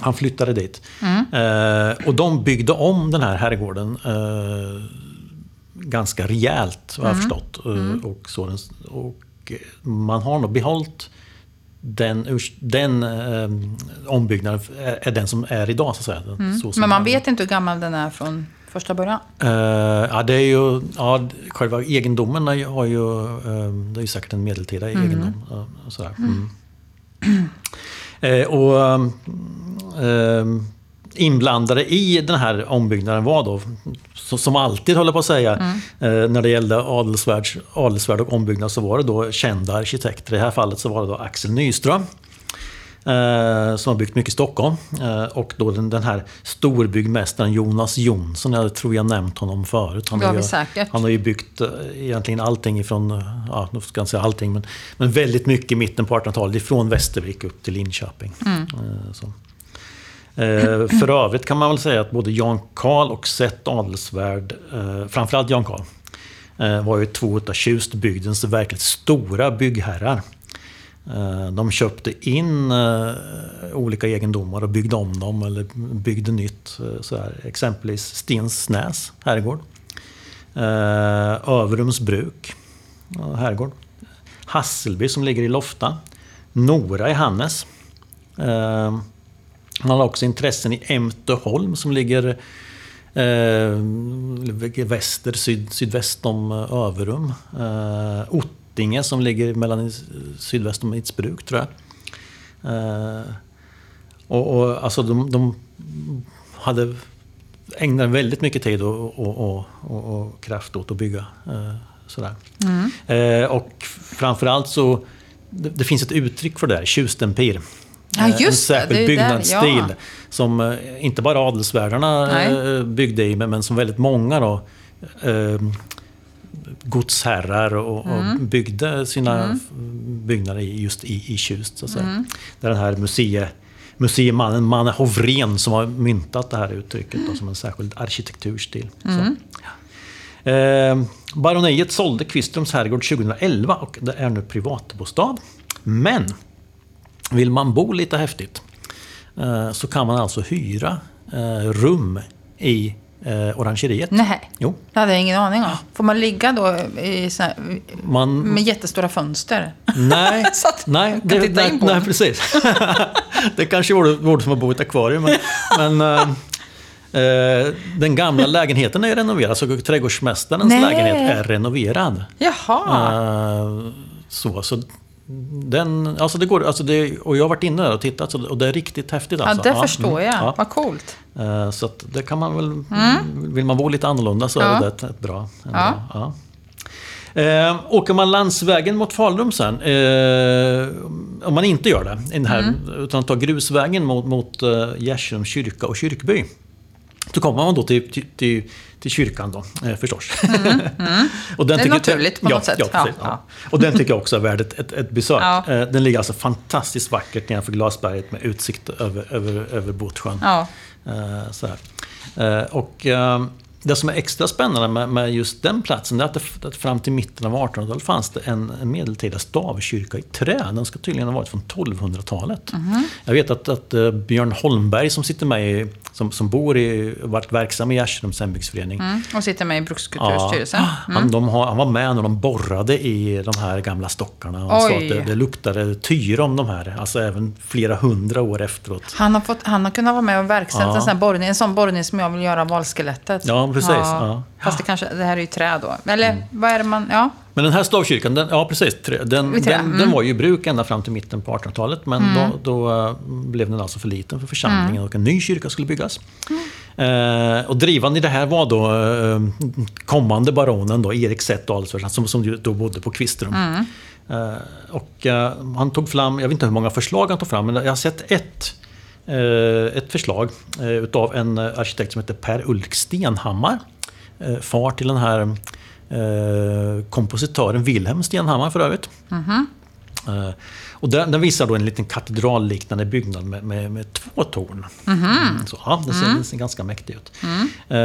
[SPEAKER 1] Han flyttade dit. Mm. Eh, och de byggde om den här herrgården eh, ganska rejält, har jag mm. förstått. Eh, mm. Och, så, och man har nog behållit den, den eh, ombyggnaden är, den som är idag. Så att säga. Mm. Så
[SPEAKER 2] Men man vet inte hur gammal den är från första början?
[SPEAKER 1] Uh, ja, det är ju, ja, själva egendomen har ju, uh, det är ju säkert en medeltida mm. egendom. Uh, sådär. Mm. Uh, och inblandade i den här ombyggnaden var då, som alltid håller på att säga, mm. Eh, när det gällde adelsvärd, adelsvärd och ombyggnad så var det då kända arkitekter. I det här fallet så var det då Axel Nyström. Eh, som har byggt mycket i Stockholm. Eh, och då den, den här storbyggmästaren Jonas Jonsson, jag tror jag nämnt honom förut.
[SPEAKER 2] Han, har ju, säkert.
[SPEAKER 1] han har ju byggt egentligen allting ifrån, ja, nu ska jag inte säga allting, men, men väldigt mycket i mitten på 1800-talet. Ifrån Västervik upp till Linköping. Mm. Så. Eh, för övrigt kan man väl säga att både Jan Karl och Seth Adelsvärd, eh, framförallt Jan Karl, eh, var ju två av Tjustbygdens verkligt stora byggherrar. Eh, de köpte in eh, olika egendomar och byggde om dem eller byggde nytt. Eh, så Exempelvis Stensnäs herrgård. Överums bruk herrgård. Hasselby som ligger i Lofta. Nora i Hannes. Han har också intressen i Ämteholm som ligger eh, väster, syd, sydväst om eh, Överum. Eh, Ottinge som ligger mellan sydväst om Idsbruk tror jag. Eh, och, och, alltså de, de hade ägnade väldigt mycket tid och, och, och, och kraft åt att bygga. Eh, sådär. Mm. Eh, och framförallt så, det, det, finns ett uttryck för det där, tjustempir.
[SPEAKER 2] Ja, just
[SPEAKER 1] en särskild
[SPEAKER 2] det,
[SPEAKER 1] byggnadsstil ja. som eh, inte bara adelsvärdarna Nej. Eh, byggde i, men som väldigt många då, eh, godsherrar och, mm. och byggde sina mm. byggnader just i, i Tjust. Så att säga. Mm. Där den här museie, museemannen Manne Hovrén som har myntat det här uttrycket då, som en särskild arkitekturstil. Mm. Eh, baroniet sålde Kvistrums herrgård 2011 och det är nu privatbostad. Men vill man bo lite häftigt eh, så kan man alltså hyra eh, rum i eh, orangeriet.
[SPEAKER 2] Nej,
[SPEAKER 1] jo.
[SPEAKER 2] det hade jag ingen aning om. Får man ligga då i här, man, med jättestora fönster?
[SPEAKER 1] Nej, nej, det, nej, nej, precis. det kanske vore, vore som att bo i ett akvarium. Men, men eh, den gamla lägenheten är renoverad, så trädgårdsmästarens nej. lägenhet är renoverad.
[SPEAKER 2] Jaha.
[SPEAKER 1] Eh, så, så den, alltså det går, alltså det, och jag har varit inne där och tittat och det är riktigt häftigt. Alltså.
[SPEAKER 2] Ja, det förstår
[SPEAKER 1] mm,
[SPEAKER 2] jag.
[SPEAKER 1] ja.
[SPEAKER 2] Vad coolt.
[SPEAKER 1] Eh, Så att det kan man väl... Vill man bo lite annorlunda så
[SPEAKER 2] Ja.
[SPEAKER 1] är det ett, ett bra. En
[SPEAKER 2] Ja.
[SPEAKER 1] bra. Eh, åker man landsvägen mot Falun sen, eh, om man inte gör det, den här, utan tar grusvägen mot, mot eh, Gärsums kyrka och kyrkby. Så kommer man då till, till, till, till kyrkan då, eh, förstås. och den
[SPEAKER 2] Det är
[SPEAKER 1] tycker-
[SPEAKER 2] naturligt på
[SPEAKER 1] ja,
[SPEAKER 2] något sätt.
[SPEAKER 1] Ja, precis,
[SPEAKER 2] Ja,
[SPEAKER 1] ja. Och den tycker jag också är värd ett, ett, ett besök.
[SPEAKER 2] Ja.
[SPEAKER 1] Eh, Den ligger alltså fantastiskt vackert nedanför Glasberget med utsikt över, över, över Botsjön.
[SPEAKER 2] Ja.
[SPEAKER 1] Eh, så här. Eh, och eh, det som är extra spännande med, med just den platsen är att, det, att fram till mitten av 1800-talet fanns det en, en medeltida stavkyrka i trä. Den ska tydligen ha varit från 1200-talet. Jag vet att, att eh, Björn Holmberg som sitter med i, som, som bor i, varit verksam i Gärströms hembygdsförening.
[SPEAKER 2] Mm. Och sitter med i Brukskulturstyrelsen.
[SPEAKER 1] han, de har, han var med när de borrade i de här gamla stockarna och sa att det, det luktade tyr om de här. Alltså även flera hundra år efteråt.
[SPEAKER 2] Han har, fått, han har kunnat vara med och verkställt
[SPEAKER 1] Ja.
[SPEAKER 2] en, sån här borrning, en sån borrning som jag vill göra av valskelettet.
[SPEAKER 1] Ja, precis. Ja.
[SPEAKER 2] Fast det kanske, det här är ju trä då. Eller vad är det man, ja.
[SPEAKER 1] Men den här stavkyrkan, den, ja precis, tre- den,
[SPEAKER 2] trä,
[SPEAKER 1] den,
[SPEAKER 2] mm.
[SPEAKER 1] den var ju i bruk ända fram till mitten på 1800-talet. Men då, då eh, blev den alltså för liten för församlingen
[SPEAKER 2] Mm.
[SPEAKER 1] och en ny kyrka skulle byggas. Eh, och drivande i det här var då eh, kommande baronen då, Erik Seth Adelswärd, som, som då bodde på Kvistrum.
[SPEAKER 2] Mm.
[SPEAKER 1] Eh, och eh, han tog fram, jag vet inte hur många förslag han tog fram, men jag har sett ett ett förslag eh, utav en eh, arkitekt som heter Per Ulrik Stenhammar. Eh, far till den här eh, kompositören Wilhelm Stenhammar för övrigt. Eh, och den, den visar då en liten katedralliknande byggnad med, med, med två torn. Mm, Så, ja, den, ser, den ser ganska mäktig ut. Eh,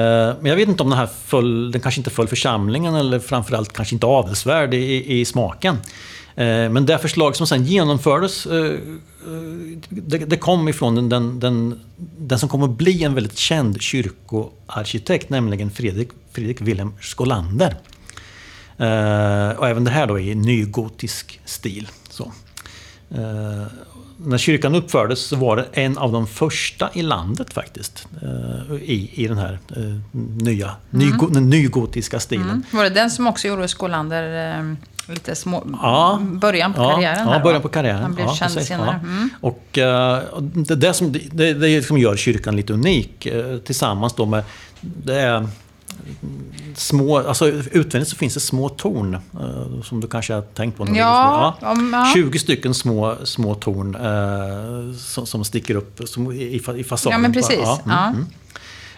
[SPEAKER 1] men jag vet inte om den här föll, den kanske inte föll församlingen eller framförallt kanske inte adelsvärd i, i smaken. Eh, men det förslag som sen genomfördes eh, eh, det, kom ifrån den, den, den, den som kommer bli en väldigt känd kyrkoarkitekt, nämligen Fredrik, Fredrik Wilhelm Skolander. Och även det här då i nygotisk stil. Så. När kyrkan uppfördes så var det en av de första i landet faktiskt. Eh, i, I den här eh, nya, nygo, den nygotiska stilen.
[SPEAKER 2] Var det den som också gjorde Skolander eh, lite små...
[SPEAKER 1] Ja.
[SPEAKER 2] Början på karriären?
[SPEAKER 1] ja,
[SPEAKER 2] här,
[SPEAKER 1] början på karriären.
[SPEAKER 2] Han blev
[SPEAKER 1] ja,
[SPEAKER 2] känd
[SPEAKER 1] precis,
[SPEAKER 2] senare.
[SPEAKER 1] ja.
[SPEAKER 2] Mm.
[SPEAKER 1] Och det, det, som, det, det som gör kyrkan lite unik tillsammans då med... Det är små, alltså utvändigt så finns det små torn eh, som du kanske har tänkt på.
[SPEAKER 2] Ja,
[SPEAKER 1] ja.
[SPEAKER 2] ja.
[SPEAKER 1] 20 stycken små, små torn eh, som, som sticker upp som i, i fa- i fasaden.
[SPEAKER 2] Ja, men precis.
[SPEAKER 1] Ja, mm,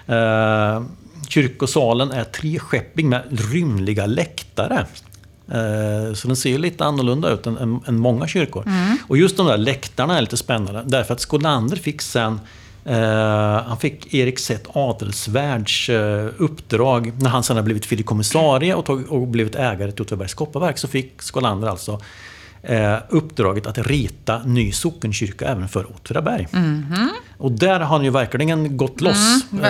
[SPEAKER 2] Ja.
[SPEAKER 1] Eh, kyrkosalen är treskeppig med rymliga läktare. Eh, så den ser ju lite annorlunda ut än, än, än många kyrkor.
[SPEAKER 2] Mm.
[SPEAKER 1] Och just de där läktarna är lite spännande. Därför att Skolander fick sen Eh, han fick Erik Seth Adelsvärds eh, uppdrag när han sen har blivit fideikommissarie och, tog, och blivit ägare till Åtvidabergs kopparverk. Så fick Skolander alltså eh, uppdraget att rita ny sockenkyrka även för Åtvidaberg. Och där har han ju verkligen gått loss.
[SPEAKER 2] Mm.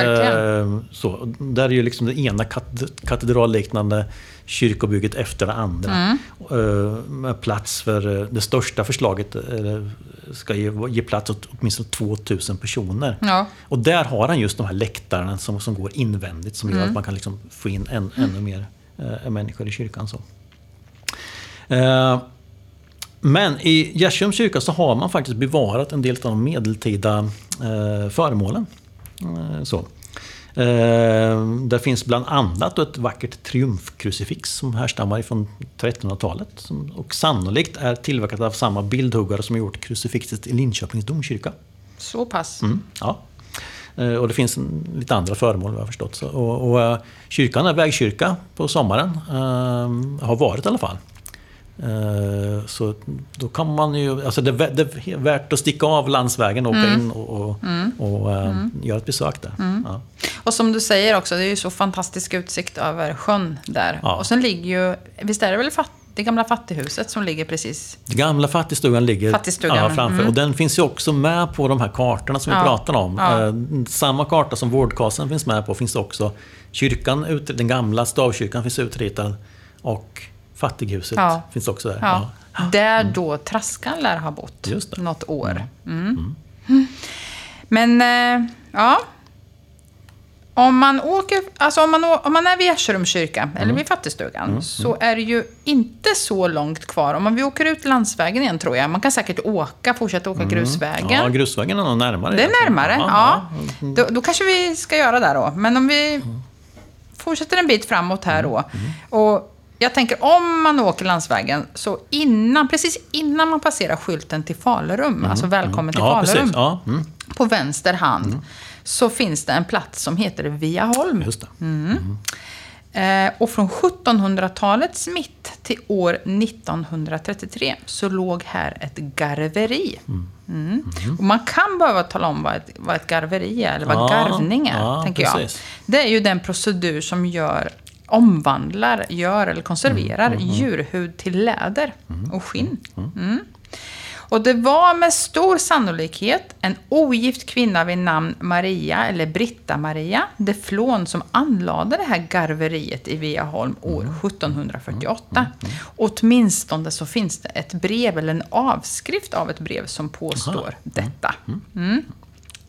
[SPEAKER 1] Eh, så, där är ju liksom det ena kat- katedralliknande kyrkobygget efter det andra.
[SPEAKER 2] Mm.
[SPEAKER 1] Eh, med plats för eh, det största förslaget eh, ska ge, ge plats åt åtminstone 2000 personer.
[SPEAKER 2] Ja.
[SPEAKER 1] Och där har han just de här läktarna som, som går invändigt som
[SPEAKER 2] Mm.
[SPEAKER 1] gör att man kan liksom få in en, ännu mer eh, människor i kyrkan. Så. Men i Gärsums kyrka så har man faktiskt bevarat en del av de medeltida eh, föremålen. Eh, så. Eh, där finns bland annat ett vackert triumfkrucifix som härstammar från 1300-talet. Som, och sannolikt är tillverkat av samma bildhuggare som gjort krucifixet i Linköpings domkyrka.
[SPEAKER 2] Så pass.
[SPEAKER 1] Mm, ja. Eh, Och det finns en, lite andra föremål vad jag förstått. Så, och, och, eh, kyrkan är vägkyrka på sommaren. Eh, har varit i alla fall. Eh, Så då kan man ju, alltså det, är vä- det är värt att sticka av landsvägen och åka in och, och, och eh, göra ett besök där. Ja.
[SPEAKER 2] Och som du säger också, det är ju så fantastisk utsikt över sjön där.
[SPEAKER 1] Ja.
[SPEAKER 2] Och sen ligger ju, visst är det väl fatt, det gamla fattighuset som ligger precis...
[SPEAKER 1] Den gamla fattigstugan ligger
[SPEAKER 2] Fattigstugan,
[SPEAKER 1] ja, framför.
[SPEAKER 2] mm.
[SPEAKER 1] Och den finns ju också med på de här kartorna som vi pratar om. Eh, Samma karta som vårdkasen finns med på finns också kyrkan, ut- den gamla stavkyrkan finns utritad. Och fattighuset
[SPEAKER 2] Ja.
[SPEAKER 1] finns också där.
[SPEAKER 2] Ja,
[SPEAKER 1] Ja.
[SPEAKER 2] Där då Traskan lär ha bott
[SPEAKER 1] Just det.
[SPEAKER 2] något år. Mm. Men, eh, ja. Om man, åker, alltså om, man, om man är vid Ascherums kyrka, eller vid Fattigstugan, så är det ju inte så långt kvar. Om man, vi åker ut landsvägen igen, tror jag. Man kan säkert åka, fortsätta åka grusvägen.
[SPEAKER 1] Ja, grusvägen är nog närmare.
[SPEAKER 2] Det är närmare, ja. Då, då kanske vi ska göra det då. Men om vi fortsätter en bit framåt här då. Och jag tänker, om man åker landsvägen, så innan, precis innan man passerar skylten till Falurum, alltså välkommen till
[SPEAKER 1] Ja,
[SPEAKER 2] Falurum.
[SPEAKER 1] Ja, mm,
[SPEAKER 2] på vänster hand, så finns det en plats som heter Viaholm.
[SPEAKER 1] just det.
[SPEAKER 2] Eh, och från 1700-talets mitt till år 1933 så låg här ett garveri. Mm. Och man kan behöva tala om vad ett, vad ett garveri är, eller vad
[SPEAKER 1] Ja,
[SPEAKER 2] garvning är,
[SPEAKER 1] ja,
[SPEAKER 2] tänker jag.
[SPEAKER 1] precis.
[SPEAKER 2] Det är ju den procedur som gör, omvandlar, gör eller konserverar
[SPEAKER 1] Mm,
[SPEAKER 2] djurhud till läder och skinn. Mm. Och det var med stor sannolikhet en ogift kvinna vid namn Maria, eller Britta Maria, de Flon som anlade det här garveriet i Viaholm år 1748. Åtminstone så finns det ett brev, eller en avskrift av ett brev som påstår detta. Mm.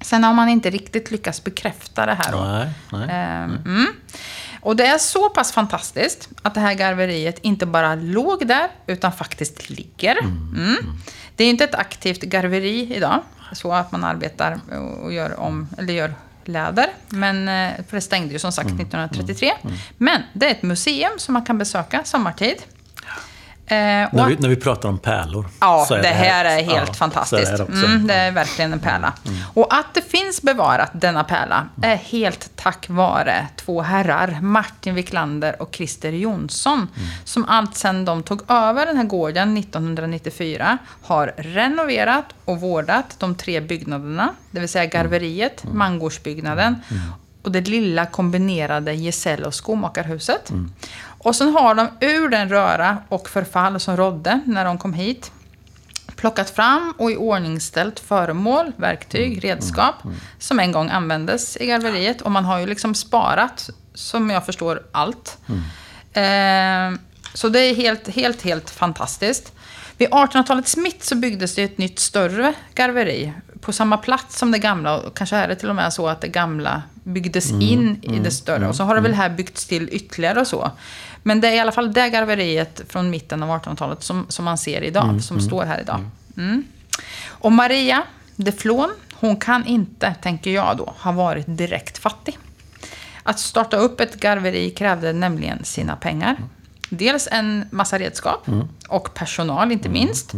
[SPEAKER 2] Sen har man inte riktigt lyckats bekräfta det här. då.
[SPEAKER 1] Nej, nej.
[SPEAKER 2] Mm. Och det är så pass fantastiskt att det här garveriet inte bara låg där, utan faktiskt ligger. Mm. Det är inte ett aktivt garveri idag, så att man arbetar och gör, om, eller gör läder. Men, eh, för det stängde ju som sagt 1933. Men det är ett museum som man kan besöka sommartid. Eh,
[SPEAKER 1] När vi, när vi pratar om pärlor.
[SPEAKER 2] Ja,
[SPEAKER 1] så
[SPEAKER 2] det, här är helt
[SPEAKER 1] ja,
[SPEAKER 2] fantastiskt.
[SPEAKER 1] är det. Mm.
[SPEAKER 2] mm, det är verkligen en pärla. Och att det finns bevarat, denna pärla, är helt tack vare två herrar, Martin Wiklander och Christer Jonsson,
[SPEAKER 1] Mm.
[SPEAKER 2] som allt sedan de tog över den här gården 1994 har renoverat och vårdat de tre byggnaderna, det vill säga garveriet,
[SPEAKER 1] Mm.
[SPEAKER 2] mangårdsbyggnaden och det lilla kombinerade gesäll och skomakarhuset.
[SPEAKER 1] Mm.
[SPEAKER 2] Och sen har de ur den röra och förfall som rådde när de kom hit plockat fram och iordningställt föremål, verktyg, redskap som en gång användes i garveriet. Och man har ju liksom sparat, som jag förstår, allt. Eh, så det är helt, helt, helt fantastiskt. Vid 1800-talets mitt så byggdes det ett nytt större garveri på samma plats som det gamla. Och kanske är det till och med så att det gamla byggdes in i det större. Och så har det väl här byggts till ytterligare och så. Men det är i alla fall det garveriet från mitten av 1800-talet som, som man ser idag, som står här idag. Mm. Och Maria de Flon, hon kan inte, tänker jag då, ha varit direkt fattig. Att starta upp ett garveri krävde nämligen sina pengar. Dels en massa redskap och personal, inte minst.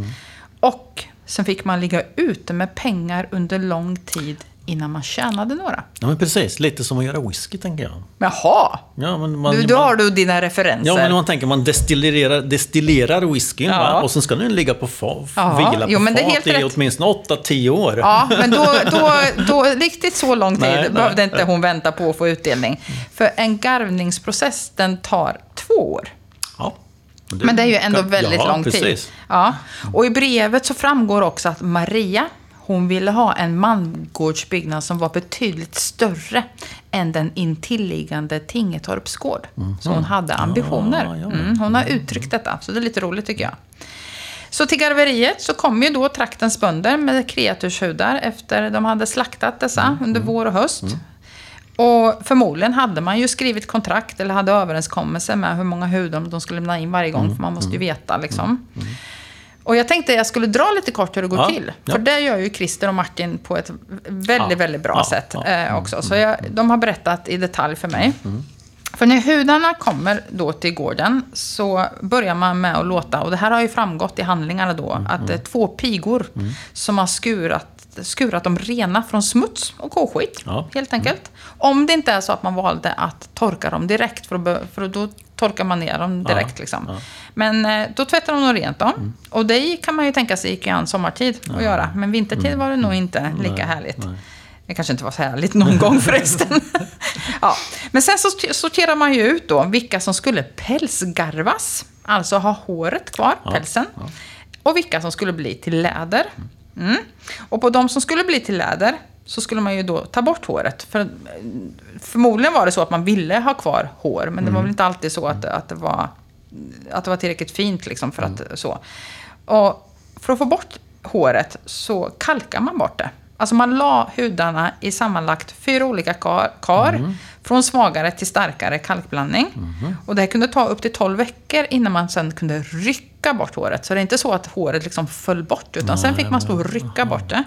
[SPEAKER 2] Och sen fick man ligga ute med pengar under lång tid innan man tjänade några.
[SPEAKER 1] Ja, men precis. Lite som att göra whisky, tänker jag.
[SPEAKER 2] Jaha!
[SPEAKER 1] Ja, men man,
[SPEAKER 2] Du, då
[SPEAKER 1] man,
[SPEAKER 2] har du dina referenser.
[SPEAKER 1] Ja, men man tänker man destillerar, destillerar whiskyn,
[SPEAKER 2] Ja.
[SPEAKER 1] och sen ska den ligga på fa,
[SPEAKER 2] Ja,
[SPEAKER 1] vila på
[SPEAKER 2] jo, men det är
[SPEAKER 1] fat
[SPEAKER 2] helt
[SPEAKER 1] i
[SPEAKER 2] rätt.
[SPEAKER 1] åtminstone 8-10 år.
[SPEAKER 2] Ja, men då, då, då, riktigt så lång tid
[SPEAKER 1] Nej, nej.
[SPEAKER 2] behövde inte hon vänta på att få utdelning. För en garvningsprocess, den tar två år.
[SPEAKER 1] Ja.
[SPEAKER 2] Men det är ju ändå väldigt
[SPEAKER 1] ja,
[SPEAKER 2] lång
[SPEAKER 1] precis.
[SPEAKER 2] tid. Ja. Och i brevet så framgår också att Maria, hon ville ha en mangårdsbyggnad som var betydligt större än den intilliggande Tingetorps gård. Så hon hade ambitioner. Mm, hon har uttryckt detta, så det är lite roligt tycker jag. Så till garveriet så kom ju då traktens bönder med kreaturshudar efter de hade slaktat dessa under vår och höst. Och förmodligen hade man ju skrivit kontrakt eller hade överenskommelse med hur många hudar de skulle lämna in varje gång, för man måste ju veta liksom. Och jag tänkte jag skulle dra lite kort hur det går
[SPEAKER 1] Ja,
[SPEAKER 2] till.
[SPEAKER 1] ja.
[SPEAKER 2] För det gör ju Christer och Martin på ett väldigt,
[SPEAKER 1] Ja,
[SPEAKER 2] väldigt bra sätt.
[SPEAKER 1] Mm,
[SPEAKER 2] eh, också. Så jag, de har berättat i detalj för mig. För när hudarna kommer då till gården så börjar man med att låta, och det här har ju framgått i handlingarna då,
[SPEAKER 1] Mm,
[SPEAKER 2] att det är två pigor som har skurat, skurat dem rena från smuts och koskit.
[SPEAKER 1] Ja.
[SPEAKER 2] Helt enkelt. Om det inte är så att man valde att torka dem direkt, för, att, för då torkar man ner dem direkt.
[SPEAKER 1] Ja,
[SPEAKER 2] liksom.
[SPEAKER 1] ja. Mm.
[SPEAKER 2] Men eh, då tvättar de nog rent dem. Och det kan man ju tänka sig gick an sommartid att göra. Men vintertid var det nog inte lika härligt. Det kanske inte var så härligt någon gång förresten. ja. Men sen så sorterar man ju ut då vilka som skulle pälsgarvas. Alltså ha håret kvar, pälsen. Och vilka som skulle bli till läder. Mm. Och på de som skulle bli till läder så skulle man ju då ta bort håret. För, förmodligen var det så att man ville ha kvar hår, men det var väl inte alltid så att, att, det, var, att det var tillräckligt fint liksom för att så. Och för att få bort håret så kalkar man bort det. Alltså man la hudarna i sammanlagt fyra olika kar, kar från svagare till starkare kalkblandning. Och det här kunde ta upp till 12 veckor innan man sen kunde rycka bort håret. Så det är inte så att håret liksom föll bort, utan sen fick man stå och rycka bort det.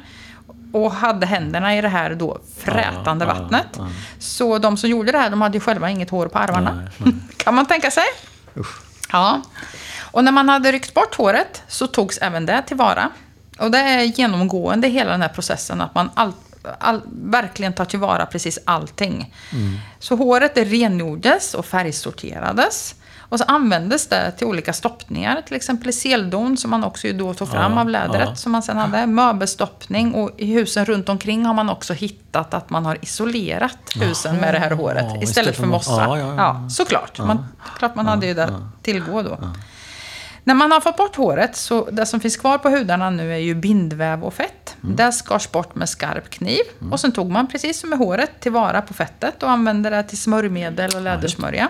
[SPEAKER 2] Och hade händerna i det här då frätande
[SPEAKER 1] Ja, ja,
[SPEAKER 2] vattnet.
[SPEAKER 1] ja.
[SPEAKER 2] Så de som gjorde det här, de hade ju själva inget hår på armarna. Kan man tänka sig? Ja. Och när man hade ryckt bort håret så togs även det tillvara. Och det är genomgående hela den här processen, att man all, all, verkligen tar tillvara precis allting. Så håret det rengjordes och färgsorterades. Och så användes det till olika stoppningar, till exempel i seldon som man också då tog fram
[SPEAKER 1] Ja,
[SPEAKER 2] av lädret
[SPEAKER 1] ja.
[SPEAKER 2] som man sen hade. Möbelstoppning och i husen runt omkring har man också hittat att man har isolerat husen med det här håret
[SPEAKER 1] istället
[SPEAKER 2] istället för mossa.
[SPEAKER 1] Ja, ja, ja.
[SPEAKER 2] såklart. Man, klart man hade ju det tillgå då. När man har fått bort håret, så det som finns kvar på hudarna nu är ju bindväv och fett. Det skars bort med skarp kniv. Och sen tog man, precis som med håret, tillvara på fettet och använde det till smörjmedel och lädersmörja.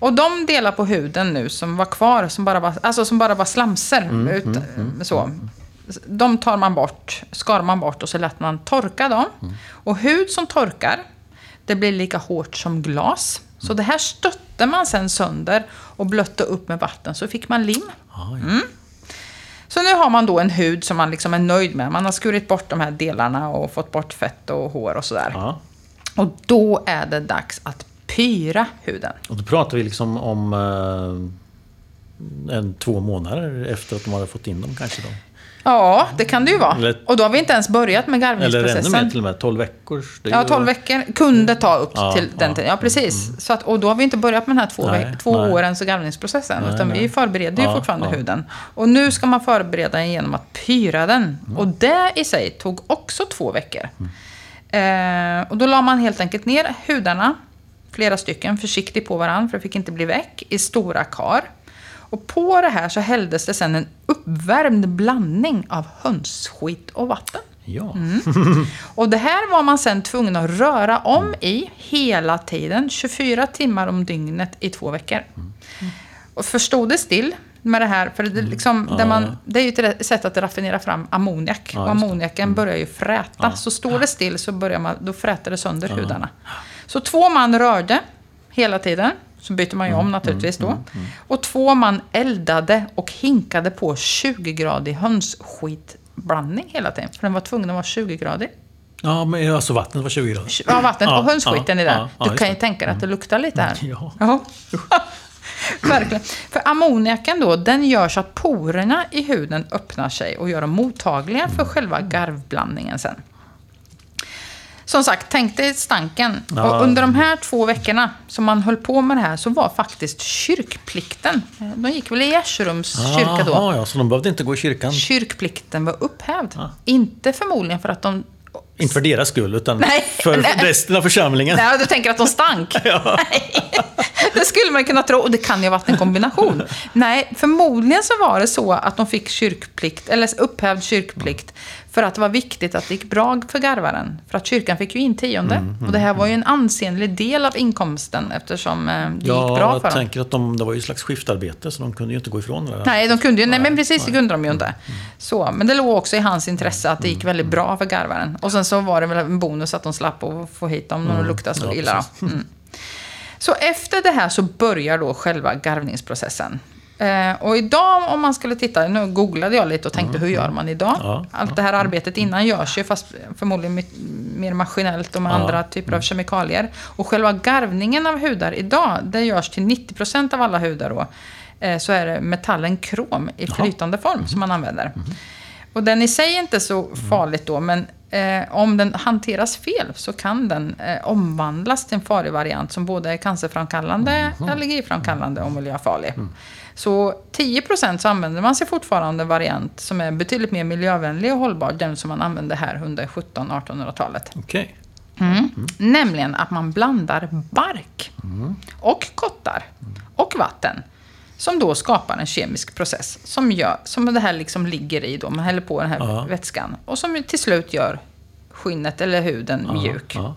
[SPEAKER 2] Och de delar på huden nu som var kvar, som bara var, alltså som bara var slamser, ut, så, de tar man bort, skar man bort och så lät man torka dem. Och hud som torkar, det blir lika hårt som glas. Så det här stötte man sen sönder och blötte upp med vatten, så fick man lim.
[SPEAKER 1] Ja.
[SPEAKER 2] Så nu har man då en hud som man liksom är nöjd med. Man har skurit bort de här delarna och fått bort fett och hår och sådär.
[SPEAKER 1] Ja.
[SPEAKER 2] Och då är det dags att pyra huden.
[SPEAKER 1] Och då pratar vi liksom om eh, en, två månader efter att de hade fått in dem kanske. Då.
[SPEAKER 2] Ja, det kan det ju vara.
[SPEAKER 1] Eller-
[SPEAKER 2] Och då har vi inte ens börjat med
[SPEAKER 1] Eller ännu
[SPEAKER 2] garvningsprocessen.
[SPEAKER 1] mer till och med, 12 veckor.
[SPEAKER 2] Ja,
[SPEAKER 1] ju-
[SPEAKER 2] 12 veckor kunde ta upp
[SPEAKER 1] Ja,
[SPEAKER 2] till den
[SPEAKER 1] ja.
[SPEAKER 2] tiden. Ja, precis. Så att, och då har vi inte börjat med den här två,
[SPEAKER 1] Nej,
[SPEAKER 2] veck- två
[SPEAKER 1] nej.
[SPEAKER 2] årens garvningsprocessen.
[SPEAKER 1] Nej,
[SPEAKER 2] utan
[SPEAKER 1] nej.
[SPEAKER 2] vi förbereder ju
[SPEAKER 1] Ja,
[SPEAKER 2] fortfarande huden. Och nu ska man förbereda den genom att pyra den.
[SPEAKER 1] Mm.
[SPEAKER 2] Och det i sig tog också två veckor.
[SPEAKER 1] Mm.
[SPEAKER 2] Eh, och då la man helt enkelt ner hudarna, flera stycken, försiktigt på varandra för det fick inte bli väck, i stora kar. Och på det här så hälldes det sen en uppvärmd blandning av hönsskit och vatten.
[SPEAKER 1] Ja.
[SPEAKER 2] Mm. Och det här var man sen tvungen att röra om i hela tiden, 24 timmar om dygnet i två veckor. Och förstod det still med det här, för det, liksom, där man, det är ju ett sätt att raffinera fram ammoniak.
[SPEAKER 1] Ja,
[SPEAKER 2] och ammoniaken börjar ju fräta. Så står det still så börjar man, då fräter det sönder hudarna. Så två man rörde hela tiden. Så byter man ju om naturligtvis då. Och två man eldade och hinkade på 20-gradig hönsskitblandning hela tiden. För den var tvungen att vara 20-gradig.
[SPEAKER 1] ja, men alltså vattnet var 20 grader.
[SPEAKER 2] Ja, vatten och hönsskiten
[SPEAKER 1] ja,
[SPEAKER 2] i det.
[SPEAKER 1] ja,
[SPEAKER 2] du kan ju
[SPEAKER 1] det.
[SPEAKER 2] tänka dig att det luktar lite här.
[SPEAKER 1] Ja.
[SPEAKER 2] Ja. Verkligen. För ammoniaken då, den gör så att porerna i huden öppnar sig och gör dem mottagliga för själva garvblandningen sen. Som sagt, tänk dig stanken.
[SPEAKER 1] Ja.
[SPEAKER 2] Och under de här två veckorna som man höll på med det här så var faktiskt kyrkplikten, eh, de gick väl i Gärsrums kyrka då.
[SPEAKER 1] Ja, så de behövde inte gå i kyrkan.
[SPEAKER 2] Kyrkplikten var upphävd. Inte förmodligen för att de
[SPEAKER 1] Inte för deras skull, utan
[SPEAKER 2] Nej,
[SPEAKER 1] för
[SPEAKER 2] nej.
[SPEAKER 1] resten av församlingen.
[SPEAKER 2] Nej, du tänker att de stank? Nej, det skulle man kunna tro. Och det kan ju ha varit en kombination. Nej, förmodligen så var det så att de fick kyrkplikt, eller upphävd kyrkplikt, för att det var viktigt att det gick bra för garvaren. För att kyrkan fick ju in tionde.
[SPEAKER 1] Mm,
[SPEAKER 2] Och det här var ju en ansenlig del av inkomsten eftersom eh, det gick
[SPEAKER 1] Ja,
[SPEAKER 2] bra
[SPEAKER 1] jag
[SPEAKER 2] för dem.
[SPEAKER 1] tänker att de, det var ju ett slags skiftarbete, så de kunde ju inte gå ifrån det. där.
[SPEAKER 2] Nej, de kunde ju, nej, men precis, det kunde de ju inte. Så, men det låg också i hans intresse att det gick väldigt bra för garvaren. Och sen så var det väl en bonus att de slapp att få hit dem när de luktade så
[SPEAKER 1] ja,
[SPEAKER 2] illa. Mm. Så efter det här så börjar då själva garvningsprocessen. Eh, och idag om man skulle titta, nu googlade jag lite och tänkte hur gör man idag?
[SPEAKER 1] Ja,
[SPEAKER 2] Allt det här arbetet innan görs ju fast förmodligen mer maskinellt och med
[SPEAKER 1] Ja.
[SPEAKER 2] andra typer av kemikalier. Och själva garvningen av hudar idag, det görs till 90% av alla hudar då. Eh, så är det metallen krom i flytande form som man använder. Och den i sig är inte så farligt då, men eh, om den hanteras fel så kan den eh, omvandlas till en farlig variant som både är cancerframkallande, allergiframkallande och miljöfarlig. Så 10% så använder man sig fortfarande en variant som är betydligt mer miljövänlig och hållbar, den som man använde här under 1700-1800-talet.
[SPEAKER 1] Okej.
[SPEAKER 2] Mm. Nämligen att man blandar bark och kottar och vatten. Som då skapar en kemisk process som, gör, som det här liksom ligger i. Då. Man häller på den här
[SPEAKER 1] Ja.
[SPEAKER 2] vätskan. Och som till slut gör skinnet eller huden
[SPEAKER 1] Ja,
[SPEAKER 2] mjuk.
[SPEAKER 1] Ja.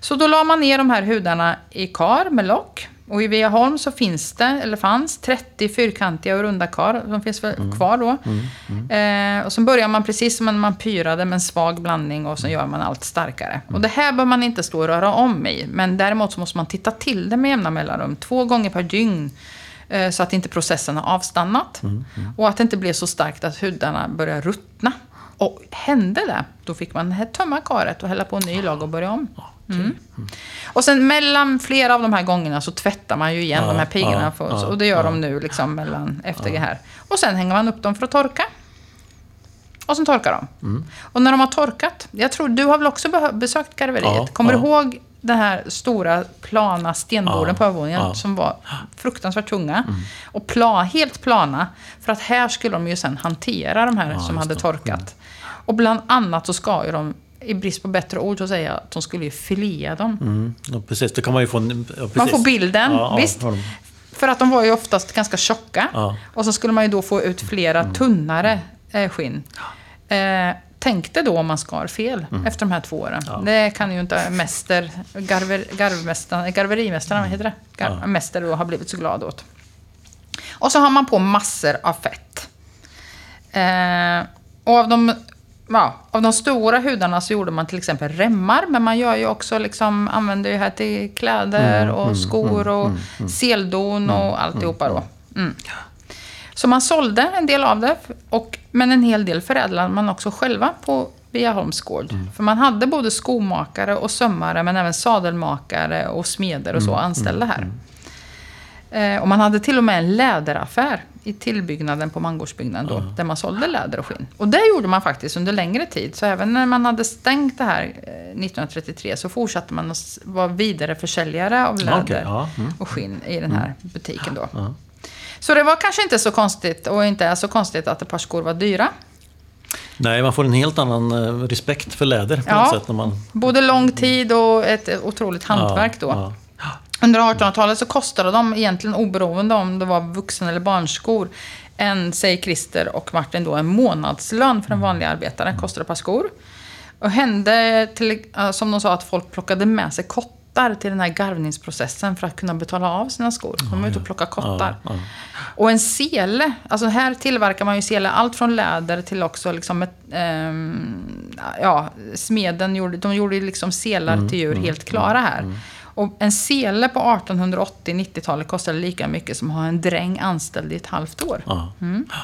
[SPEAKER 2] Så då la man ner de här hudarna i kar med lock. Och i Viaholm så finns det, eller fanns, 30 fyrkantiga och runda kar. De finns väl kvar då. Eh, och så börjar man precis som när man pyrade med en svag blandning och så gör man allt starkare. Och det här bör man inte stå och röra om i. Men däremot så måste man titta till det med jämna mellanrum. Två gånger per dygn. eh, Så att inte processen har avstannat. Och att det inte blir så starkt att hudarna börjar ruttna. Och hände det, då fick man tömma karet och hälla på en ny lag och börja om. Mm. Och sen mellan flera av de här gångerna så tvättar man ju igen
[SPEAKER 1] Ja,
[SPEAKER 2] de här piggarna.
[SPEAKER 1] ja,
[SPEAKER 2] för,
[SPEAKER 1] ja,
[SPEAKER 2] och det gör
[SPEAKER 1] ja.
[SPEAKER 2] de nu liksom mellan efter det här. Och sen hänger man upp dem för att torka. Och sen torkar de.
[SPEAKER 1] Mm.
[SPEAKER 2] Och när de har torkat, jag tror du har väl också besökt garveriet?
[SPEAKER 1] Ja,
[SPEAKER 2] Kommer
[SPEAKER 1] ja.
[SPEAKER 2] du ihåg den här stora plana stenborden
[SPEAKER 1] Ja,
[SPEAKER 2] på övervåningen
[SPEAKER 1] ja. Mm.
[SPEAKER 2] som var fruktansvärt tunga? Och pla, helt plana. För att här skulle de ju sen hantera de här som hade torkat. Och bland annat så ska ju de, i brist på bättre ord, så säga att de skulle ju filea dem.
[SPEAKER 1] Mm. Ja, precis, då kan man ju få en... Ja.
[SPEAKER 2] Man får bilden,
[SPEAKER 1] Ja,
[SPEAKER 2] visst. För att de var ju oftast ganska tjocka. Och så skulle man ju då få ut flera tunnare eh, skinn. Eh, tänk dig då om man skar fel efter de här två åren. Det kan ju inte mäster, garver, garvmästaren, garverimästaren, vad heter det? Gar, Mäster då har blivit så glad åt. Och så har man på massor av fett. Eh, och av de, ja, av de stora hudarna så gjorde man till exempel remmar, men man gör ju också liksom, använder ju här till kläder och skor och seldon och alltihopa då. Mm. Så man sålde en del av det, och, men en hel del förädlade man också själva på Viaholms gård. För man hade både skomakare och sömmare, men även sadelmakare och smeder och så anställda här. Eh, och man hade till och med en läderaffär i tillbyggnaden på mangårdsbyggnaden då, där man sålde läder och skinn. Och det gjorde man faktiskt under längre tid. Så även när man hade stängt det här eh, 1933 så fortsatte man att vara vidareförsäljare av läder
[SPEAKER 1] okej, ja, mm.
[SPEAKER 2] och skinn i den här butiken då. Så det var kanske inte så konstigt och inte är så konstigt att ett par skor var dyra.
[SPEAKER 1] Nej, man får en helt annan eh, respekt för läder på
[SPEAKER 2] Ja.
[SPEAKER 1] något sätt. När man,
[SPEAKER 2] Både lång tid och ett otroligt hantverk då. Under 1800-talet så kostade de egentligen oberoende om det var vuxen eller barnskor. En, säger Christer och Martin då, en månadslön för en vanlig arbetare kostade ett par skor. Och hände, till, som de sa, att folk plockade med sig kottar till den här garvningsprocessen för att kunna betala av sina skor. Så de var ute och plockade kottar.
[SPEAKER 1] ja.
[SPEAKER 2] Och en sele, alltså här tillverkar man ju sele, allt från läder till också liksom ett, ehm, ja, smeden gjorde, de gjorde liksom selar till djur helt klara här. Och en sele på 1880-90-talet kostade lika mycket som att ha en dräng anställd i ett halvt år.
[SPEAKER 1] ja.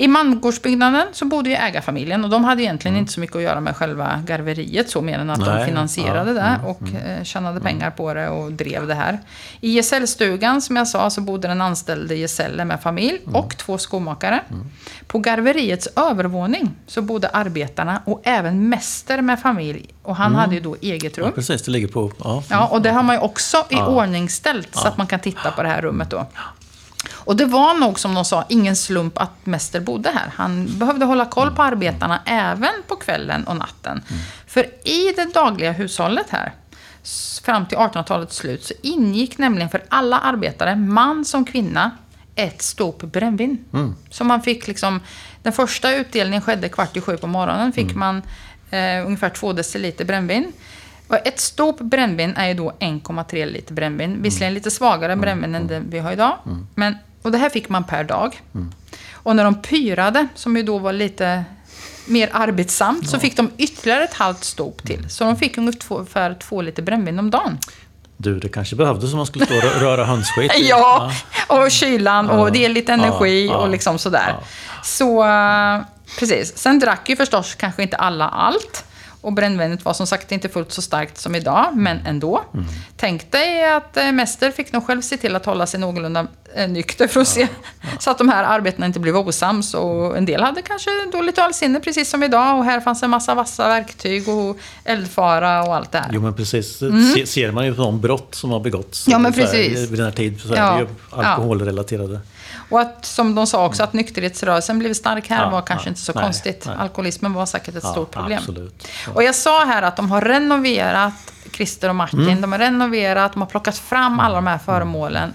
[SPEAKER 2] I mangårdsbyggnaden så bodde ju ägarfamiljen och de hade egentligen inte så mycket att göra med själva garveriet så mer än att de
[SPEAKER 1] Nej,
[SPEAKER 2] finansierade
[SPEAKER 1] ja,
[SPEAKER 2] det och eh, tjänade pengar på det och drev det här. I gesällstugan som jag sa så bodde den anställde gesäller med familj och två skomakare. På garveriets övervåning så bodde arbetarna och även mäster med familj och han hade ju då eget rum.
[SPEAKER 1] ja, precis. Det ligger på... Ja.
[SPEAKER 2] Ja, och det har man ju också i ordning ställt så att man kan titta på det här rummet då. Och det var nog, som de sa, ingen slump att Mäster bodde här. Han behövde hålla koll på arbetarna även på kvällen och natten. För i det dagliga hushållet här, fram till 1800-talets slut, så ingick nämligen för alla arbetare, man som kvinna, ett stop brännvin. Så man fick liksom, den första utdelningen skedde kvart i sju på morgonen. Fick man eh, ungefär två deciliter brännvin. Och ett stop brännvin är ju då 1,3 liter brännvin. Visserligen lite svagare brännvin än det vi har idag. Men, och det här fick man per dag. Och när de pyrade, som ju då var lite mer arbetsamt, så fick de ytterligare ett halvt stop till. Så de fick ungefär två liter brännvin om dagen.
[SPEAKER 1] Du, det kanske behövdes om man skulle stå och rö- röra hönsskit.
[SPEAKER 2] Ja, och kylan och det är lite energi
[SPEAKER 1] Ja, ja,
[SPEAKER 2] och liksom sådär. Så, eh, precis. Sen drack ju förstås kanske inte alla allt. Och brännvinet var som sagt inte fullt så starkt som idag, men ändå. Mm. Tänk dig att eh, Mäster fick nog själv se till att hålla sig någorlunda eh, nykter för att se så att de här arbetena inte blev osams. Och en del hade kanske dåligt allsinne, precis som idag. Och här fanns en massa vassa verktyg och eldfara och allt det här.
[SPEAKER 1] Jo, men precis. Se, ser man ju på de brott som har begåtts
[SPEAKER 2] Mm. Ja, men
[SPEAKER 1] här, vid den här tiden så är
[SPEAKER 2] Ja,
[SPEAKER 1] det ju
[SPEAKER 2] ja.
[SPEAKER 1] alkoholrelaterade.
[SPEAKER 2] Och att, som de sa också, att nykterhetsrörelsen blev stark här
[SPEAKER 1] Ja,
[SPEAKER 2] var kanske
[SPEAKER 1] ja.
[SPEAKER 2] inte så
[SPEAKER 1] Nej,
[SPEAKER 2] konstigt.
[SPEAKER 1] nej.
[SPEAKER 2] Alkoholismen var säkert ett
[SPEAKER 1] Ja,
[SPEAKER 2] stort problem.
[SPEAKER 1] absolut. Ja.
[SPEAKER 2] Och jag sa här att de har renoverat, Christer och Martin,
[SPEAKER 1] Mm.
[SPEAKER 2] de har renoverat, de har plockat fram alla de här föremålen.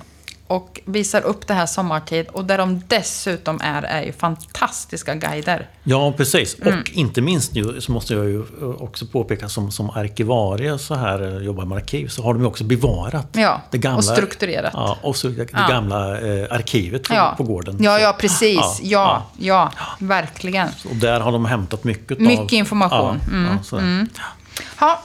[SPEAKER 2] och visar upp det här sommartid. Och där de dessutom är, är ju fantastiska guider.
[SPEAKER 1] Ja, precis.
[SPEAKER 2] Mm.
[SPEAKER 1] Och inte minst nu så måste jag ju också påpeka som, som arkivarie så här, eh, jobbar med arkiv, så har de ju också bevarat
[SPEAKER 2] Ja,
[SPEAKER 1] det gamla,
[SPEAKER 2] och strukturerat.
[SPEAKER 1] Ja, och så det
[SPEAKER 2] Ja.
[SPEAKER 1] gamla eh, arkivet på,
[SPEAKER 2] Ja.
[SPEAKER 1] på gården.
[SPEAKER 2] Ja,
[SPEAKER 1] Så-
[SPEAKER 2] ja, precis. Ja, ja, verkligen.
[SPEAKER 1] Och där har de hämtat mycket
[SPEAKER 2] Mycket
[SPEAKER 1] av...
[SPEAKER 2] information. Mm,
[SPEAKER 1] ja, sådär.
[SPEAKER 2] Ja,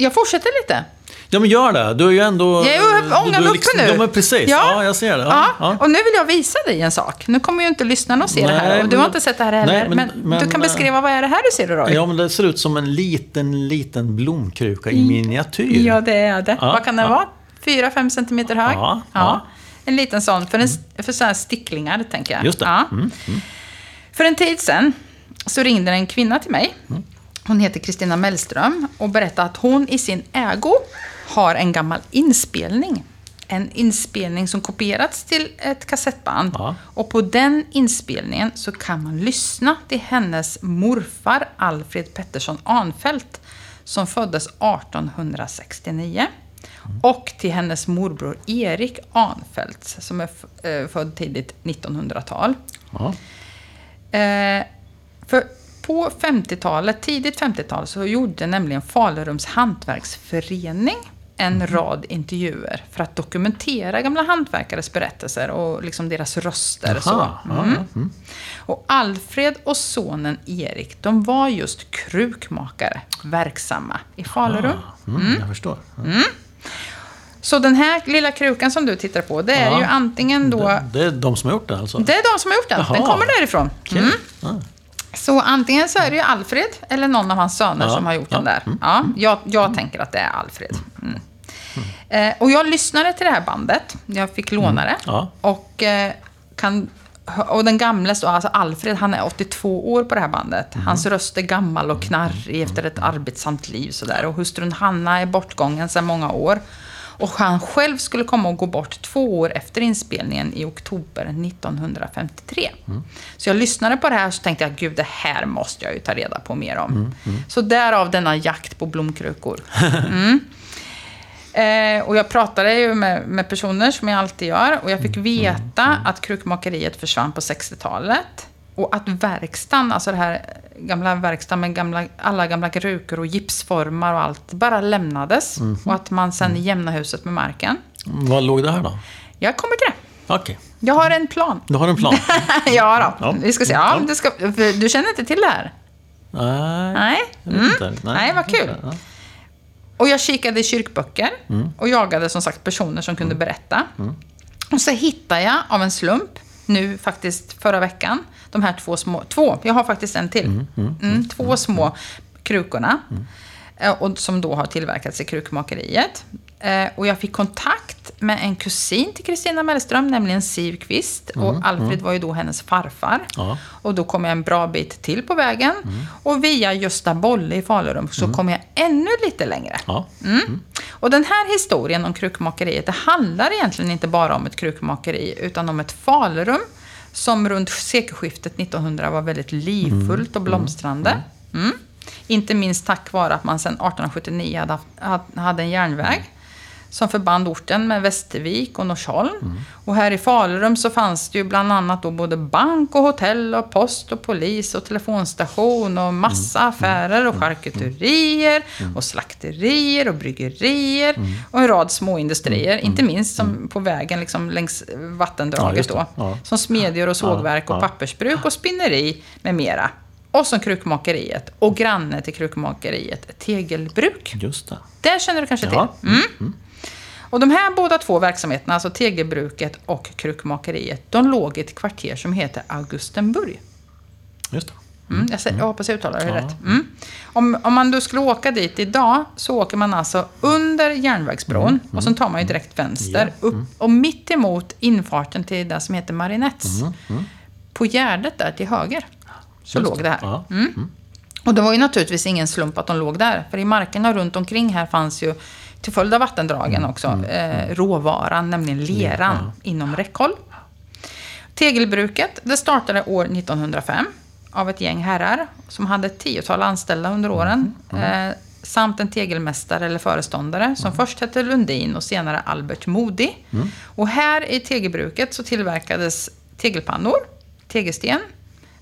[SPEAKER 2] jag fortsätter lite.
[SPEAKER 1] ja, men gör det. Du är ju ändå...
[SPEAKER 2] Jag är ångan uppe
[SPEAKER 1] liksom-
[SPEAKER 2] nu.
[SPEAKER 1] Ja, men precis. Ja, jag ser det. Ja, ja.
[SPEAKER 2] Och nu vill jag visa dig en sak. Nu kommer ju inte lyssnarna att se det här.
[SPEAKER 1] Nej,
[SPEAKER 2] Och du har inte sett det här heller.
[SPEAKER 1] Nej,
[SPEAKER 2] men,
[SPEAKER 1] men- men-
[SPEAKER 2] du kan beskriva vad är det här du ser då, Roy?
[SPEAKER 1] Ja, men det ser ut som en liten, liten blomkruka i miniatyr.
[SPEAKER 2] Ja, det är det.
[SPEAKER 1] Ja,
[SPEAKER 2] Vad kan den
[SPEAKER 1] ja.
[SPEAKER 2] vara? Fyra, fem centimeter hög?
[SPEAKER 1] Ja, ja.
[SPEAKER 2] En liten sån, för, en, för sådana här sticklingar, tänker jag.
[SPEAKER 1] Just det.
[SPEAKER 2] Ja.
[SPEAKER 1] Mm,
[SPEAKER 2] För en tid sedan så ringde en kvinna till mig.
[SPEAKER 1] Mm.
[SPEAKER 2] Hon heter Kristina Mellström och berättade att hon i sin ägo har en gammal inspelning. En inspelning som kopierats till ett kassettband.
[SPEAKER 1] Ja.
[SPEAKER 2] Och på den inspelningen så kan man lyssna till hennes morfar Alfred Pettersson Arnfelt som föddes 1869. Och till hennes morbror Erik Arnfelt som är eh, född tidigt 1900-tal.
[SPEAKER 1] Ja.
[SPEAKER 2] Eh, för på 50-talet, tidigt 50-tal, så gjorde nämligen Falurums hantverksförening en rad intervjuer för att dokumentera gamla hantverkares berättelser och liksom deras röster. Så.
[SPEAKER 1] Jaha, ja,
[SPEAKER 2] Mm.
[SPEAKER 1] mm.
[SPEAKER 2] Och Alfred och sonen Erik, de var just krukmakare, verksamma i Falurum.
[SPEAKER 1] Mm, Jag förstår.
[SPEAKER 2] Så den här lilla krukan som du tittar på, det är
[SPEAKER 1] Ja.
[SPEAKER 2] ju antingen då...
[SPEAKER 1] Det, det är de som har gjort det alltså?
[SPEAKER 2] Det är de som har gjort den. Den
[SPEAKER 1] Jaha.
[SPEAKER 2] kommer därifrån.
[SPEAKER 1] Okej.
[SPEAKER 2] Så antingen så är det ju Alfred eller någon av hans söner
[SPEAKER 1] Ja,
[SPEAKER 2] som har gjort
[SPEAKER 1] ja,
[SPEAKER 2] den där. Ja, jag, jag tänker att det är Alfred. Mm. Eh, och jag lyssnade till det här bandet. Jag fick låna det.
[SPEAKER 1] Ja.
[SPEAKER 2] Och, eh, kan, och den gamle, så, alltså Alfred, han är 82 år på det här bandet. Hans röst är gammal och knarrig efter ett arbetsamt liv. Sådär. Och hustrun Hanna är bortgången sedan många år. Och han själv skulle komma och gå bort två år efter inspelningen i oktober 1953. Så jag lyssnade på det här och tänkte jag, gud det här måste jag ju ta reda på mer om. Så därav denna jakt på blomkrukor. Mm. Eh, och jag pratade ju med, med personer, som jag alltid gör, och jag fick veta att krukmakeriet försvann på 60-talet. Och att verkstaden, alltså det här gamla verkstaden med gamla, alla gamla krukor och gipsformar och allt, bara lämnades. Och att man sen jämnade huset med marken.
[SPEAKER 1] Vad låg det här då?
[SPEAKER 2] Jag kommer till det.
[SPEAKER 1] Okej,
[SPEAKER 2] Jag har en plan.
[SPEAKER 1] du har en plan?
[SPEAKER 2] ja då.
[SPEAKER 1] Ja.
[SPEAKER 2] vi ska se. Ja, du, ska, du känner inte till det här?
[SPEAKER 1] Nej,
[SPEAKER 2] Nej.
[SPEAKER 1] vet inte.
[SPEAKER 2] Nej, vad kul.
[SPEAKER 1] Ja.
[SPEAKER 2] Och jag kikade i kyrkböcker och jagade som sagt personer som kunde berätta. Och så hittade jag av en slump, nu faktiskt förra veckan, de här två små, två, jag har faktiskt en till. Mm, två små krukorna. eh, Och som då har tillverkats i krukmakeriet. Eh, Och jag fick kontakt med en kusin till Kristina Mellström, nämligen Siv Kvist. Och Alfred var ju då hennes farfar.
[SPEAKER 1] Ja.
[SPEAKER 2] Och då kom jag en bra bit till på vägen. Och via Gösta Bolle i Falurum så kom jag ännu lite längre.
[SPEAKER 1] Ja.
[SPEAKER 2] Mm. Och den här historien om krukmakeriet, det handlar egentligen inte bara om ett krukmakeri, utan om ett Falurum som runt sekelskiftet 1900 var väldigt livfullt och blomstrande. Mm. Inte minst tack vare att man sedan 1879 hade, haft, hade en järnväg som förband orten med Västervik och Norsholm. Och här i Falurum så fanns det ju bland annat då både bank och hotell och post och polis och telefonstation och massa affärer och charkuterier och slakterier och bryggerier och en rad små industrier. Inte minst som på vägen liksom längs
[SPEAKER 1] Ja,
[SPEAKER 2] vattendraget
[SPEAKER 1] det.
[SPEAKER 2] då.
[SPEAKER 1] Ja.
[SPEAKER 2] Som smedjor och sågverk och
[SPEAKER 1] ja.
[SPEAKER 2] pappersbruk och spinneri med mera. Och som krukmakeriet. Och granne till krukmakeriet, tegelbruk.
[SPEAKER 1] Just det.
[SPEAKER 2] Det känner du kanske
[SPEAKER 1] Ja.
[SPEAKER 2] till? Mm. Och de här båda två verksamheterna, alltså tegelbruket och krukmakeriet, de låg i ett kvarter som heter Augustenburg.
[SPEAKER 1] Just det.
[SPEAKER 2] Mm, jag, säger, jag hoppas jag uttalar det rätt. Mm. Om, om man då skulle åka dit idag så åker man alltså under järnvägsbron och sen tar man ju direkt vänster upp och mitt emot infarten till det som heter Marinettes. På gärdet där till höger så
[SPEAKER 1] Just
[SPEAKER 2] låg det här.
[SPEAKER 1] Ja.
[SPEAKER 2] Och det var ju naturligtvis ingen slump att de låg där. För i markerna runt omkring här fanns ju, till följd av vattendragen också, eh, råvaran, nämligen leran, inom räckhåll. Tegelbruket, det startade år 1905 av ett gäng herrar som hade ett tiotal anställda under åren. Eh, samt en tegelmästare eller föreståndare som först hette Lundin och senare Albert Modi. Och här i tegelbruket så tillverkades tegelpannor, tegelsten,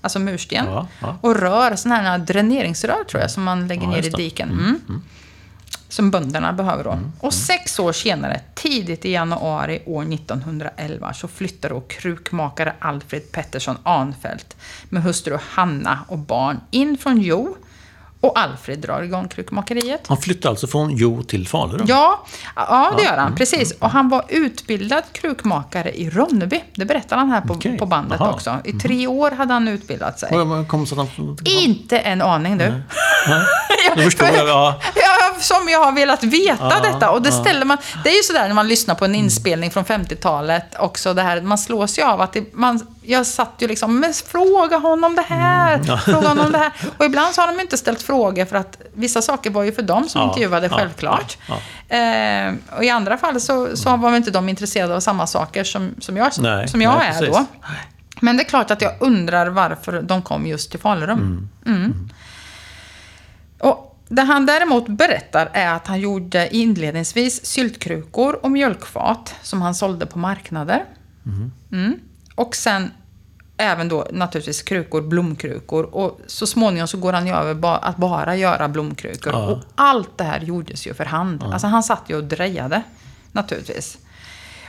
[SPEAKER 2] alltså mursten,
[SPEAKER 1] Ja, ja.
[SPEAKER 2] och rör, sådana här dräneringsrör tror jag, som man lägger
[SPEAKER 1] Ja,
[SPEAKER 2] ner i diken. Mm. Som bönderna behöver
[SPEAKER 1] Mm,
[SPEAKER 2] då. Och sex år senare, tidigt i januari år 1911, så flyttar då krukmakare Alfred Pettersson Arnfelt med hustru Hanna och barn in från Jo. Och Alfred drar igång krukmakeriet.
[SPEAKER 1] Han flyttade alltså från Jo till Falun?
[SPEAKER 2] Ja, ja det gör
[SPEAKER 1] Mm,
[SPEAKER 2] han. Precis. Och han var utbildad krukmakare i Ronneby. Det berättar han här på,
[SPEAKER 1] Okej.
[SPEAKER 2] på bandet
[SPEAKER 1] Aha.
[SPEAKER 2] också. I tre år hade han utbildat sig.
[SPEAKER 1] Kom så att han...
[SPEAKER 2] Inte en aning du.
[SPEAKER 1] Nej. Då förstår jag. Ja.
[SPEAKER 2] Ja, som jag har velat veta
[SPEAKER 1] Ja,
[SPEAKER 2] detta. Och det
[SPEAKER 1] ja.
[SPEAKER 2] ställer man... Det är ju sådär när man lyssnar på en inspelning från 50-talet också. Det här, man slås ju av att det, man... Jag satt ju liksom, men fråga honom det här,
[SPEAKER 1] Mm,
[SPEAKER 2] fråga honom det här. Och ibland så har de inte ställt frågor för att vissa saker var ju för dem som
[SPEAKER 1] Ja,
[SPEAKER 2] intervjuade
[SPEAKER 1] ja,
[SPEAKER 2] självklart.
[SPEAKER 1] ja,
[SPEAKER 2] Eh, och i andra fall så, så var väl inte de intresserade av samma saker som, som jag,
[SPEAKER 1] Nej,
[SPEAKER 2] som jag
[SPEAKER 1] nej,
[SPEAKER 2] är
[SPEAKER 1] precis.
[SPEAKER 2] då. Men det är klart att jag undrar varför de kom just till Falurum. Mm. Och det han däremot berättar är att han gjorde inledningsvis syltkrukor och mjölkfat som han sålde på marknader. Mm. Och sen även då naturligtvis krukor, blomkrukor. Och så småningom så går han ju över ba- att bara göra blomkrukor.
[SPEAKER 1] Ja.
[SPEAKER 2] Och allt det här gjordes ju för hand. Alltså han satt ju och drejade, naturligtvis.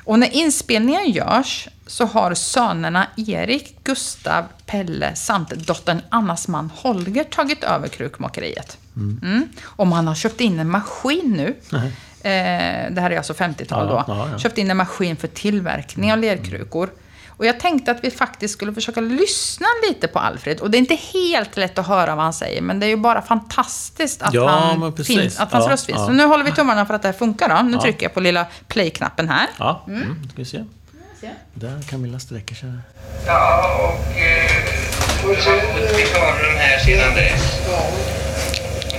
[SPEAKER 2] Och när inspelningen görs så har sönerna Erik, Gustav, Pelle samt dottern Annas man Holger tagit över krukmakeriet. Mm. Och man har köpt in en maskin nu. Eh, det här är alltså 50-tal
[SPEAKER 1] Ja,
[SPEAKER 2] då.
[SPEAKER 1] ja, ja.
[SPEAKER 2] Köpt in en maskin för tillverkning av lerkrukor. Och jag tänkte att vi faktiskt skulle försöka lyssna lite på Alfred. Och det är inte helt lätt att höra vad han säger, men det är ju bara fantastiskt att,
[SPEAKER 1] Ja,
[SPEAKER 2] han finns, att hans
[SPEAKER 1] Ja,
[SPEAKER 2] röst finns.
[SPEAKER 1] ja.
[SPEAKER 2] Så nu håller vi tummarna för att det här funkar då. Nu
[SPEAKER 1] Ja.
[SPEAKER 2] trycker jag på lilla play-knappen här.
[SPEAKER 1] Ja, mm. ska vi se. Där Camilla sträcker sig.
[SPEAKER 3] Ja, och eh, du har Falun här sedan dess.
[SPEAKER 4] Ja,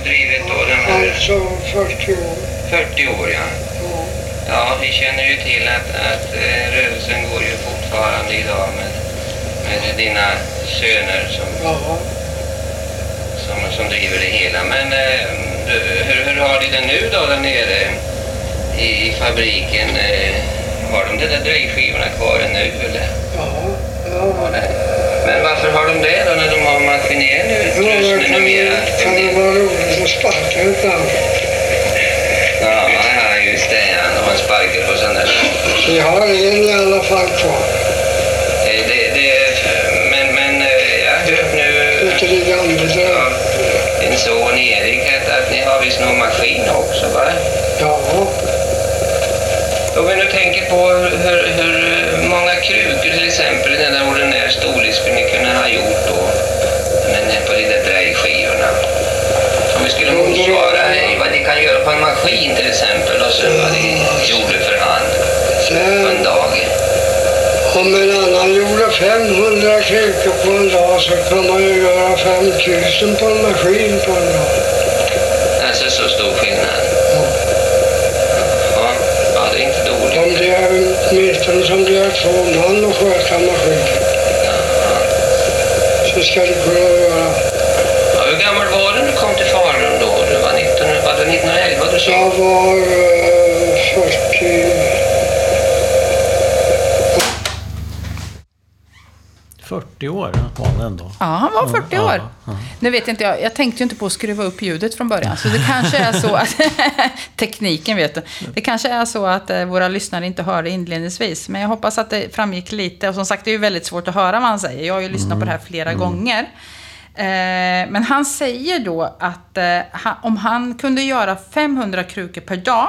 [SPEAKER 3] Drivit då den här
[SPEAKER 4] alltså 40 år.
[SPEAKER 3] 40 år, ja.
[SPEAKER 4] Ja,
[SPEAKER 3] vi känner ju till att, att eh, rörelsen går ju fortfarande idag med, med dina söner som,
[SPEAKER 4] ja.
[SPEAKER 3] som, som driver det hela. Men eh, du, hur, hur har de det nu då där nere i, i fabriken? Eh, har de de där drejskivorna kvar nu eller?
[SPEAKER 4] ja, ja.
[SPEAKER 3] Men varför har de det då när de har maskinell
[SPEAKER 4] Ja, det
[SPEAKER 3] utrustning
[SPEAKER 4] kan,
[SPEAKER 3] numera?
[SPEAKER 4] kan det vara roligt att sparka ibland.
[SPEAKER 3] Ja, ja. Ja. De har sparkat på sån där.
[SPEAKER 4] Vi har en i alla fall kvar.
[SPEAKER 3] Eh, Det, det, men, men eh, jag hört nu
[SPEAKER 4] Ute i gamla
[SPEAKER 3] av din son Erik att, att ni har visst någon maskin också, va?
[SPEAKER 4] Ja,
[SPEAKER 3] Om vi nu tänker på hur, hur många krukor till exempel i den där ordinär storlek skulle ni kunna ha gjort då? Men eh, på de där drejskivorna. Vi skulle eh, vad ni kan göra på en maskin till exempel och så vad ni gjorde för hand på en dag.
[SPEAKER 4] om en annan gjorde 500 krukor på en dag så kan man ju göra 5000 på en maskin på en dag.
[SPEAKER 3] Alltså så stor skillnad.
[SPEAKER 4] Ja.
[SPEAKER 3] Ja, ja det är inte dåligt.
[SPEAKER 4] Om det är åtminstone som det är två man och sköta maskinen så ska det kunna göra.
[SPEAKER 3] Ja, hur gammal var du när du kom till Falun 1911 du sa?
[SPEAKER 4] Jag var eh, 40
[SPEAKER 1] 40 år var han ändå.
[SPEAKER 2] Ja, han var 40
[SPEAKER 1] Ja,
[SPEAKER 2] år.
[SPEAKER 1] ja, ja.
[SPEAKER 2] Nu vet inte jag, jag tänkte ju inte på att skruva upp ljudet från början. Så det kanske är så att, tekniken vet du. Det kanske är så att eh, våra lyssnare inte hörde inledningsvis. Men jag hoppas att det framgick lite. Och som sagt, det är ju väldigt svårt att höra vad han säger. Jag har ju lyssnat på det här flera gånger. Eh, men han säger då att eh, om han kunde göra 500 krukor per dag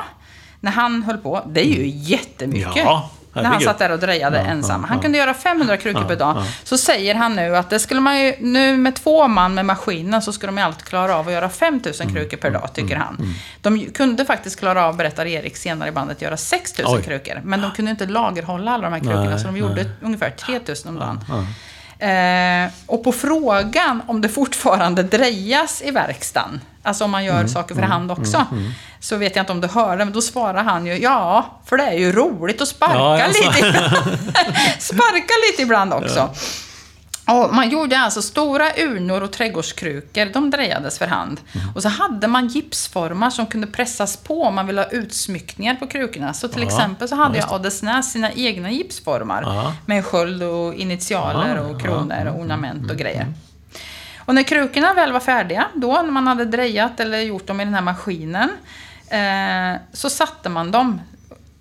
[SPEAKER 2] när han höll på, det är ju jättemycket.
[SPEAKER 1] Ja,
[SPEAKER 2] när han satt där och drejade
[SPEAKER 1] Ja,
[SPEAKER 2] ensam.
[SPEAKER 1] ja,
[SPEAKER 2] Han kunde göra 500 krukor per dag. Så säger han nu att det skulle man ju, nu med två man med maskinen så skulle de ju alltid klara av att göra 5000
[SPEAKER 1] Mm,
[SPEAKER 2] krukor per dag, tycker han. De kunde faktiskt klara av, berättar Erik senare i bandet, göra 6000
[SPEAKER 1] Oj.
[SPEAKER 2] krukor. Men de kunde inte lagerhålla alla de här krukorna,
[SPEAKER 1] Nej,
[SPEAKER 2] så de gjorde ungefär 3000 om dagen.
[SPEAKER 1] Ja.
[SPEAKER 2] Eh, och på frågan om det fortfarande drejas i verkstaden, alltså om man
[SPEAKER 1] Mm,
[SPEAKER 2] gör saker för hand också, så vet jag inte om du hörde, men då svarar han ju ja, för det är ju roligt att sparka
[SPEAKER 1] Ja,
[SPEAKER 2] lite sparka lite ibland också. Och man gjorde alltså stora urnor och trädgårdskrukor, de drejades för hand.
[SPEAKER 1] Mm.
[SPEAKER 2] Och så hade man gipsformar som kunde pressas på om man ville ha utsmyckningar på krukorna. Så till
[SPEAKER 1] Ja,
[SPEAKER 2] exempel så hade
[SPEAKER 1] ja,
[SPEAKER 2] jag Adelsnäs sina egna gipsformar.
[SPEAKER 1] Ja.
[SPEAKER 2] Med sköld och initialer och kronor
[SPEAKER 1] mm,
[SPEAKER 2] och ornament och grejer. Och när krukorna väl var färdiga, då när man hade drejat eller gjort dem i den här maskinen, eh, så satte man dem,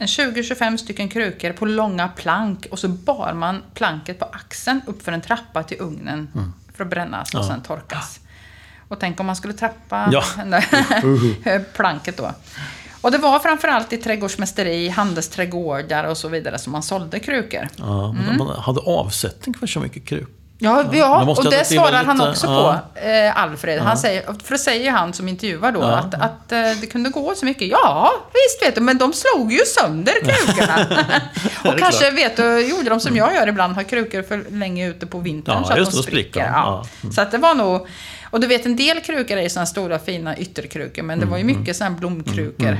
[SPEAKER 2] 20-25 stycken krukor, på långa plank och så bar man planket på axeln upp för en trappa till ugnen för att brännas och
[SPEAKER 1] Mm. Ja.
[SPEAKER 2] sen torkas. Och tänk om man skulle trappa
[SPEAKER 1] Ja.
[SPEAKER 2] planket då. Och det var framförallt i trädgårdsmästeri, handelsträdgårdar och så vidare som man sålde krukor.
[SPEAKER 1] Ja, men Man hade avsättning för så mycket kruk.
[SPEAKER 2] Ja, ja och det svarar han också
[SPEAKER 1] ja.
[SPEAKER 2] på, eh, Alfred. Han säger, för det säger han som intervjuar då,
[SPEAKER 1] Ja.
[SPEAKER 2] att, att eh, det kunde gå så mycket. Ja, visst vet du, men de slog ju sönder krukorna. och kanske
[SPEAKER 1] klart.
[SPEAKER 2] vet du, gjorde de som jag gör ibland, har krukor för länge ute på vintern
[SPEAKER 1] Ja,
[SPEAKER 2] så att de spricker. Ja.
[SPEAKER 1] Ja.
[SPEAKER 2] Så att det var nog, och du vet en del krukor är ju sådana stora fina ytterkrukor, men det var ju
[SPEAKER 1] Mm,
[SPEAKER 2] mycket sådana blomkrukor.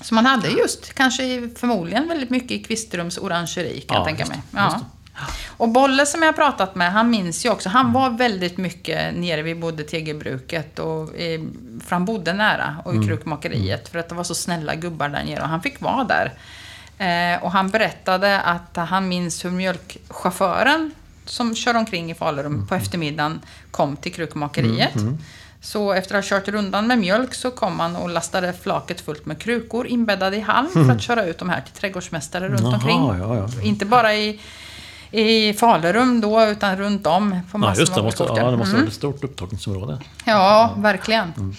[SPEAKER 2] Så man hade just, kanske förmodligen väldigt mycket i Kvistrums orangeri kan
[SPEAKER 1] Ja,
[SPEAKER 2] jag tänka mig. Ja. Och Bolle som jag har pratat med, han minns ju också, han var väldigt mycket nere vid både tegelbruket och i, för han bodde nära och i
[SPEAKER 1] Mm.
[SPEAKER 2] krukmakeriet för att det var så snälla gubbar där nere och han fick vara där. Eh, och han berättade att han minns hur mjölkchauffören som kör omkring i Falurum på
[SPEAKER 1] Mm.
[SPEAKER 2] eftermiddagen kom till krukmakeriet. Så efter att ha kört rundan med mjölk så kom han och lastade flaket fullt med krukor inbäddade i halm för att köra ut de här till trädgårdsmästare runt
[SPEAKER 1] Jaha,
[SPEAKER 2] omkring.
[SPEAKER 1] ja, ja.
[SPEAKER 2] Inte bara i, i Falurum då, utan runt om på
[SPEAKER 1] Ja, just det.
[SPEAKER 2] av
[SPEAKER 1] Måste, ja, det måste
[SPEAKER 2] Mm.
[SPEAKER 1] vara ett stort upptagningsområde.
[SPEAKER 2] Ja, verkligen.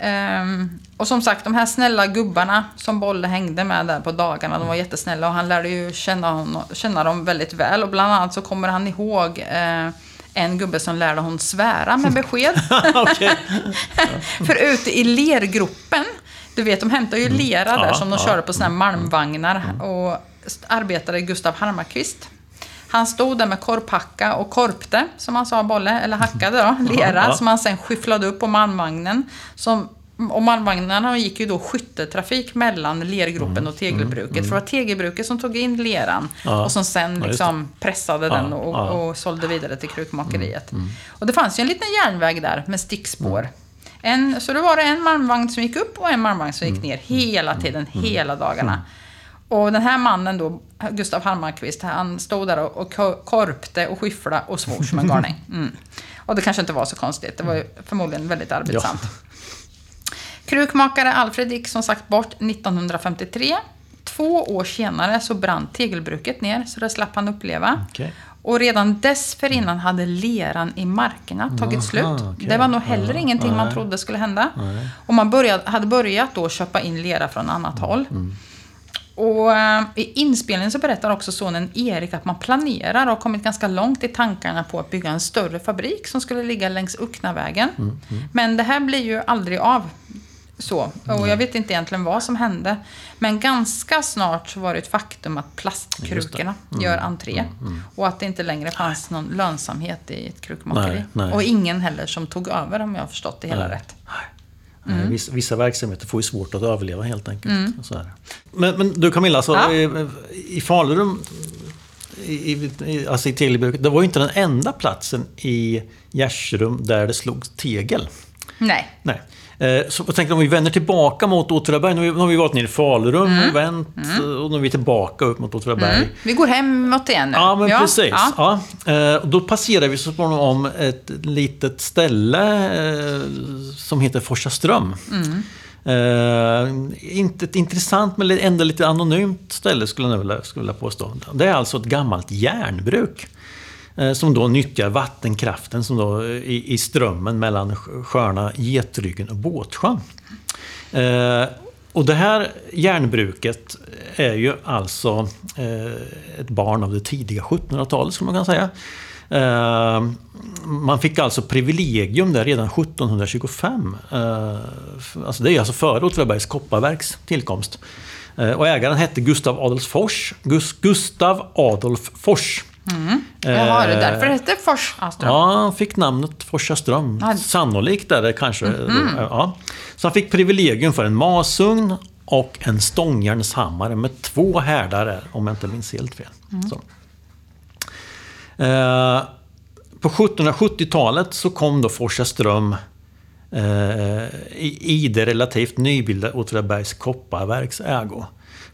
[SPEAKER 2] Ehm, och som sagt, de här snälla gubbarna som Bolle hängde med där på dagarna, de var jättesnälla och han lärde ju känna, honom, känna dem väldigt väl. Och bland annat så kommer han ihåg eh, en gubbe som lärde honom svära med besked. För ute i lergropen, du vet de hämtar ju lera där
[SPEAKER 1] Mm.
[SPEAKER 2] Som de körde på såna här malmvagnar. Och arbetade Gustav Harmarkvist. Han stod där med korphacka och korpte, som han sa Bolle, eller hackade då, lera,
[SPEAKER 1] ja.
[SPEAKER 2] som han sen skyfflade upp på malmvagnen. Som, och malmvagnarna gick ju då skyttetrafik mellan lergropen och tegelbruket. För det var tegelbruket som tog in leran
[SPEAKER 1] Mm, Ja.
[SPEAKER 2] och som sen liksom pressade
[SPEAKER 1] Ja,
[SPEAKER 2] den och,
[SPEAKER 1] ja.
[SPEAKER 2] och sålde vidare till krukmakeriet.
[SPEAKER 1] Mm,
[SPEAKER 2] Och det fanns ju en liten järnväg där med stickspår. En, så då var det en malmvagn som gick upp och en malmvagn som
[SPEAKER 1] Mm,
[SPEAKER 2] gick ner hela tiden, hela dagarna. Och den här mannen då, Gustav Hammarkvist, han stod där och, och ko- korpte och skyfflade och svor som en galning. Mm. Och det kanske inte var så konstigt, det var ju förmodligen väldigt arbetsamt. Krukmakare Alfred gick som sagt bort 1953. Två år senare så brann tegelbruket ner, så det slapp han uppleva.
[SPEAKER 1] Okej.
[SPEAKER 2] Och redan dessförinnan hade leran i markerna tagit
[SPEAKER 1] Aha,
[SPEAKER 2] slut.
[SPEAKER 1] okej.
[SPEAKER 2] Det var nog heller
[SPEAKER 1] Ja,
[SPEAKER 2] ingenting man
[SPEAKER 1] nej.
[SPEAKER 2] trodde skulle hända. Och man började, hade börjat då köpa in lera från annat håll.
[SPEAKER 1] Mm.
[SPEAKER 2] Och eh, i inspelningen så berättar också sonen Erik att man planerar och har kommit ganska långt i tankarna på att bygga en större fabrik som skulle ligga längs Ucknavägen.
[SPEAKER 1] Mm,
[SPEAKER 2] Men det här blir ju aldrig av. Så. Och jag vet inte egentligen vad som hände. Men ganska snart så var det ett faktum att plastkrukorna
[SPEAKER 1] Mm,
[SPEAKER 2] gör entré. Och att det inte längre fanns någon lönsamhet i ett krukmakeri.
[SPEAKER 1] Nej, nej.
[SPEAKER 2] Och ingen heller som tog över om jag har förstått det hela
[SPEAKER 1] Nej.
[SPEAKER 2] rätt.
[SPEAKER 1] Nej,
[SPEAKER 2] Mm.
[SPEAKER 1] Vissa, vissa verksamheter får ju svårt att överleva helt enkelt. Det. Men, men du Camilla, så,
[SPEAKER 2] Ja.
[SPEAKER 1] i, i Falurum, i, i, alltså i tegelbruket, det var ju inte den enda platsen i Gärsrum där det slogs tegel.
[SPEAKER 2] Nej.
[SPEAKER 1] Nej. Eh, Så jag tänkte om vi vänder tillbaka mot Åtvidaberg. Nu har vi- varit nere i Falurum,
[SPEAKER 2] Mm.
[SPEAKER 1] vänt och nu är vi tillbaka upp mot Åtvidaberg.
[SPEAKER 2] Vi går hemåt igen nu.
[SPEAKER 1] Ja, men precis.
[SPEAKER 2] Ja.
[SPEAKER 1] Ja. Eh, och då passerar vi så småningom ett litet ställe eh, som heter Forsaström. Eh, inte ett intressant men ändå lite anonymt ställe skulle jag vilja, skulle jag vilja påstå. Det är alltså ett gammalt järnbruk. Eh, som då nyttjar vattenkraften som då eh, i, i strömmen mellan sjö- sjöarna Getryggen och Båtsjön. Eh, och det här järnbruket är ju alltså ett barn av det tidiga 1700-talet skulle man kunna säga. Man fick alltså privilegium där redan 1725. Alltså det är alltså före Åtvidabergs kopparverks tillkomst. Och ägaren hette Gustav Adolf Fors. Gustav Adolf Fors.
[SPEAKER 2] Jaha, det är därför det
[SPEAKER 1] Eh,
[SPEAKER 2] heter Fors Aström.
[SPEAKER 1] Ja, han fick namnet Forsaström.
[SPEAKER 2] Ja.
[SPEAKER 1] Sannolikt är det kanske.
[SPEAKER 2] Mhm.
[SPEAKER 1] Ja. Så han fick privilegium för en masugn och en stångjärnshammare med två härdare, om jag inte minns helt fel.
[SPEAKER 2] Mm.
[SPEAKER 1] Eh, på 1770-talet så kom då Forsaström eh, i, i det relativt nybildade Åtvidabergs kopparverks ägo.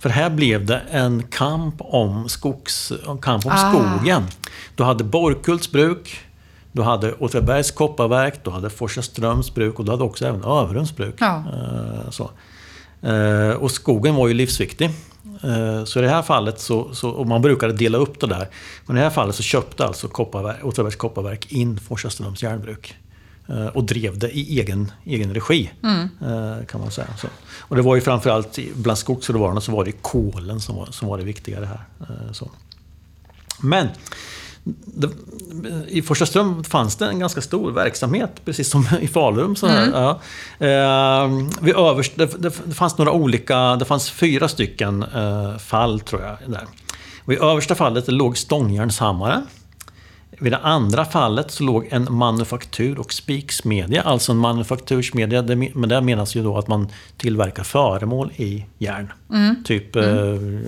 [SPEAKER 1] För här blev det en kamp om, skogs, en kamp om
[SPEAKER 2] Ah.
[SPEAKER 1] skogen. Du hade Borkults bruk, du hade Åtvidabergs kopparverk, du hade Forsaströms bruk och du hade också även Överums bruk.
[SPEAKER 2] Ja.
[SPEAKER 1] Eh, så. Eh, och skogen var ju livsviktig. Eh, Så i det här fallet så, så, och man brukade dela upp det där. Men i det här fallet så köpte alltså kopparverk, Åtvidabergs kopparverk in Forsaströms järnbruk. Och drev det i egen, egen regi. eh, Kan man säga. Så. Och det var ju framförallt i- bland skogsråvarorna så var det kolen som var, som var det viktigare här. eh, Så. Men det, i Forsaström fanns det en ganska stor verksamhet, precis som i Falun. Så här, ja. eh, vid överst, det, det, det fanns några olika, det fanns fyra stycken eh, fall tror jag. Där. Vid översta fallet låg stångjärnshammare. Vid det andra fallet så låg en manufaktur och spiksmedja, alltså en manufaktursmedja, det, men där menas ju då att man tillverkar föremål i järn. Typ, eh,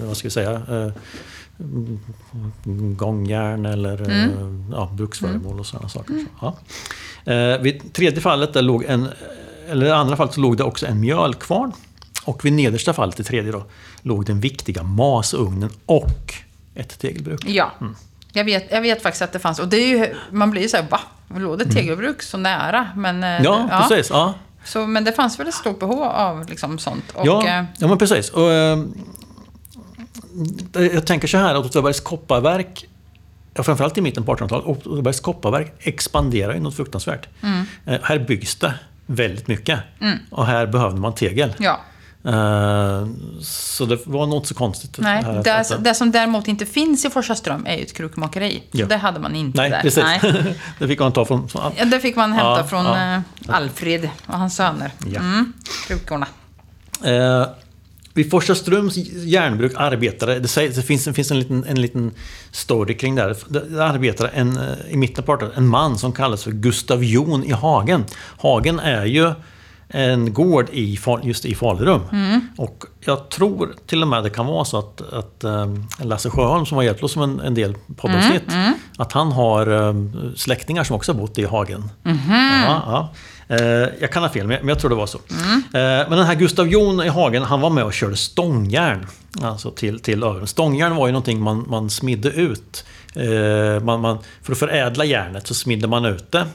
[SPEAKER 1] vad ska vi säga, eh, gångjärn eller eh, ja, bruksföremål och sådana saker. Så, ja. eh, vid tredje fallet, där låg en, eller det andra fallet, så låg det också en mjölkvarn. Och vid nedersta fallet, det tredje då, låg den viktiga masugnen och ett tegelbruk.
[SPEAKER 2] Ja.
[SPEAKER 1] Mm.
[SPEAKER 2] Jag, vet, jag vet faktiskt att det fanns. Och det är ju, man blir ju så här, va? Låg det tegelbruk så nära? Men, eh,
[SPEAKER 1] Mm. Ja, precis. Ja.
[SPEAKER 2] Så, men det fanns väl ett stort behov av liksom, sånt. Och,
[SPEAKER 1] Ja,
[SPEAKER 2] eh,
[SPEAKER 1] ja men precis. Och, eh, jag tänker så här att Åtvidabergs kopparverk, ja, framförallt i mitten på 1800-talet, Åtvidabergs kopparverk expanderar ju något fruktansvärt.
[SPEAKER 2] Mm.
[SPEAKER 1] Eh, här byggs det väldigt mycket. Och här behövde man tegel.
[SPEAKER 2] ja.
[SPEAKER 1] Eh, så det var nog inte så konstigt.
[SPEAKER 2] Nej, det,
[SPEAKER 1] att-
[SPEAKER 2] det som däremot inte finns i Forsaström är ju ett krukmakeri. Så
[SPEAKER 1] Ja.
[SPEAKER 2] det hade man inte
[SPEAKER 1] Nej,
[SPEAKER 2] där.
[SPEAKER 1] precis.
[SPEAKER 2] Nej.
[SPEAKER 1] det fick man ta från... från
[SPEAKER 2] Ja, det fick man hämta
[SPEAKER 1] Ja,
[SPEAKER 2] från
[SPEAKER 1] ja.
[SPEAKER 2] eh, Alfred och hans söner.
[SPEAKER 1] Ja.
[SPEAKER 2] Mm, krukorna.
[SPEAKER 1] Eh, vid Forsaströms järnbruk arbetade, det, sägs, det finns, det finns en, liten, en liten story kring det här. Det arbetade en, eh, i mitten 1800 en man som kallas för Gustav Jon i Hagen. Hagen är ju en gård i, just i Falurum. Och jag tror till och med det kan vara så att, att eh, Lasse Sjöholm som har hjälpt oss med en, en del poddavsnitt, att han har eh, släktingar som också har bott i Hagen. Ja, ja. Eh, Jag kan ha fel, men jag- tror det var så. Eh, Men den här Gustav Jon i Hagen, han var med och körde stångjärn. Alltså till, till öronen. Stångjärn var ju någonting man, man smidde ut. Eh, Man, man, för att förädla järnet så smidde man ut det.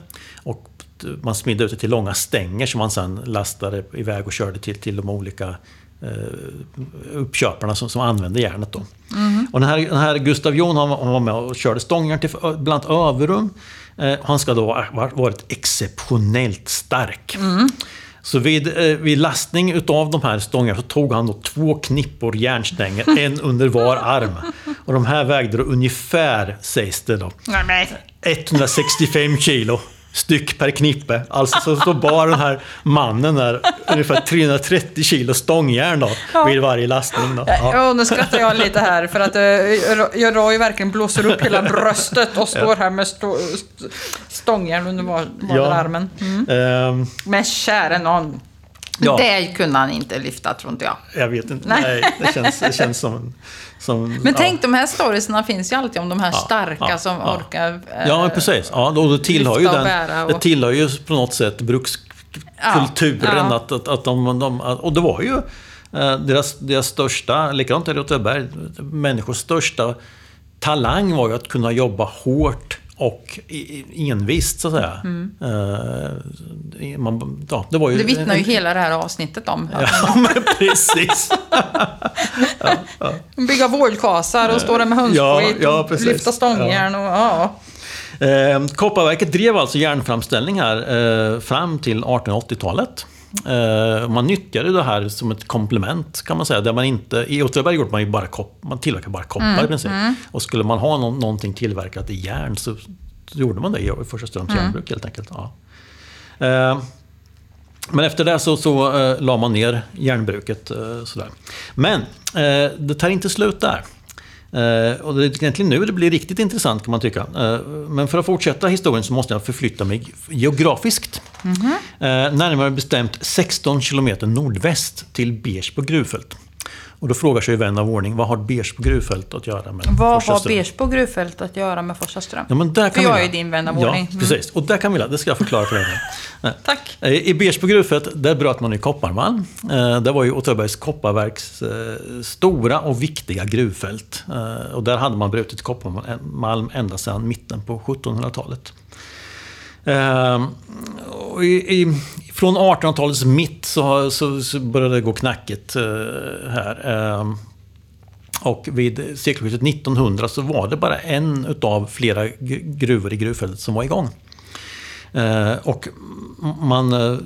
[SPEAKER 1] Man smidde ut det till långa stänger som man sen lastade iväg och körde till, till de olika eh, uppköparna som, som använde järnet. Då. Och den, här, den här Gustav Jon han, var- han var med och körde stångjärn till bland annat Överum. Eh, han ska då ha varit exceptionellt stark. Så vid, eh, vid lastning utav de här stångarna så tog han då två knippor järnstänger, en under var arm. Och de här vägde då ungefär, sägs det då,
[SPEAKER 2] Nej, men,
[SPEAKER 1] 165 kilo styck per knippe. Alltså så, så bar den här mannen där ungefär 330 kilo stångjärn då, vid varje lastning. Då. Ja.
[SPEAKER 2] Ja, nu skrattar jag lite här för att uh, jag Roy verkligen blåser upp hela bröstet och står här med stå, st- stångjärn under var, vardera
[SPEAKER 1] Ja.
[SPEAKER 2] armen. Mm.
[SPEAKER 1] Ehm,
[SPEAKER 2] Men käre någon.
[SPEAKER 1] Ja.
[SPEAKER 2] Det kunde han inte lyfta, tror inte jag.
[SPEAKER 1] jag vet inte.
[SPEAKER 2] Nej.
[SPEAKER 1] Nej, det, känns, det känns som... som
[SPEAKER 2] Men
[SPEAKER 1] ja.
[SPEAKER 2] tänk, de här storiesna finns ju alltid om de här starka
[SPEAKER 1] ja,
[SPEAKER 2] som orkar... eh,
[SPEAKER 1] Ja, precis. Ja, då, det, tillhör ju
[SPEAKER 2] och
[SPEAKER 1] den,
[SPEAKER 2] och-
[SPEAKER 1] det tillhör ju på något sätt brukskulturen. Att, att, att de, de, och det var ju eh, deras, deras största, likadant är det Åtvidaberg, människors största talang var ju att kunna jobba hårt och envist, så att säga. Eh, man, ja, det var ju
[SPEAKER 2] Mm. Det vittnar ju
[SPEAKER 1] en-
[SPEAKER 2] hela det här avsnittet om.
[SPEAKER 1] Ja, men precis.
[SPEAKER 2] Bygga vårdkasar och stå där med hönsskit
[SPEAKER 1] Ja, ja,
[SPEAKER 2] och lyfta stångjärn och ja.
[SPEAKER 1] Eh, Kopparverket drev alltså järnframställning här eh, fram till 1880-talet. Eh, man nyttjade det här som ett komplement kan man säga. Där man inte, I Åtvidaberg gjorde man ju bara kopp, man tillverkade bara koppar i princip. Och skulle man ha någon, någonting tillverkat i järn så, gjorde man det i Forsaströms järnbruk helt enkelt. Ja. Eh, men efter det så, så eh, la man ner järnbruket. Sådär. Men det tar inte slut där. Eh, och det är egentligen nu det blir riktigt intressant kan man tycka. Eh, men för att fortsätta historien så måste jag förflytta mig geografiskt. Eh, närmare bestämt 16 kilometer nordväst till Beers på Gruvfält. Och då frågar sig vän av ordning, vad har Bersbo gruvfält att göra med
[SPEAKER 2] Vad har? Bersbo gruvfält att göra med Forsaström?
[SPEAKER 1] Ja, men där kan
[SPEAKER 2] För
[SPEAKER 1] vi
[SPEAKER 2] jag är ju din vän av
[SPEAKER 1] ja,
[SPEAKER 2] ordning. Mm.
[SPEAKER 1] precis. Och där kan vi la- det ska jag förklara för dig.
[SPEAKER 2] Tack.
[SPEAKER 1] Eh, I Bersbo gruvfält, där bröt man i kopparmalm. Eh, Det var ju Åtvidabergs kopparverks eh, stora och viktiga gruvfält. Och där hade man brutit kopparmalm ända sedan mitten på 1700-talet. Ehm, och i, i, från 1800-talets mitt så, så, så började det gå knackigt uh, här. Uh, och vid sekelskiftet 1900 så var det bara en utav flera gruvor i gruvfältet som var igång. Ehm, och man... Eh,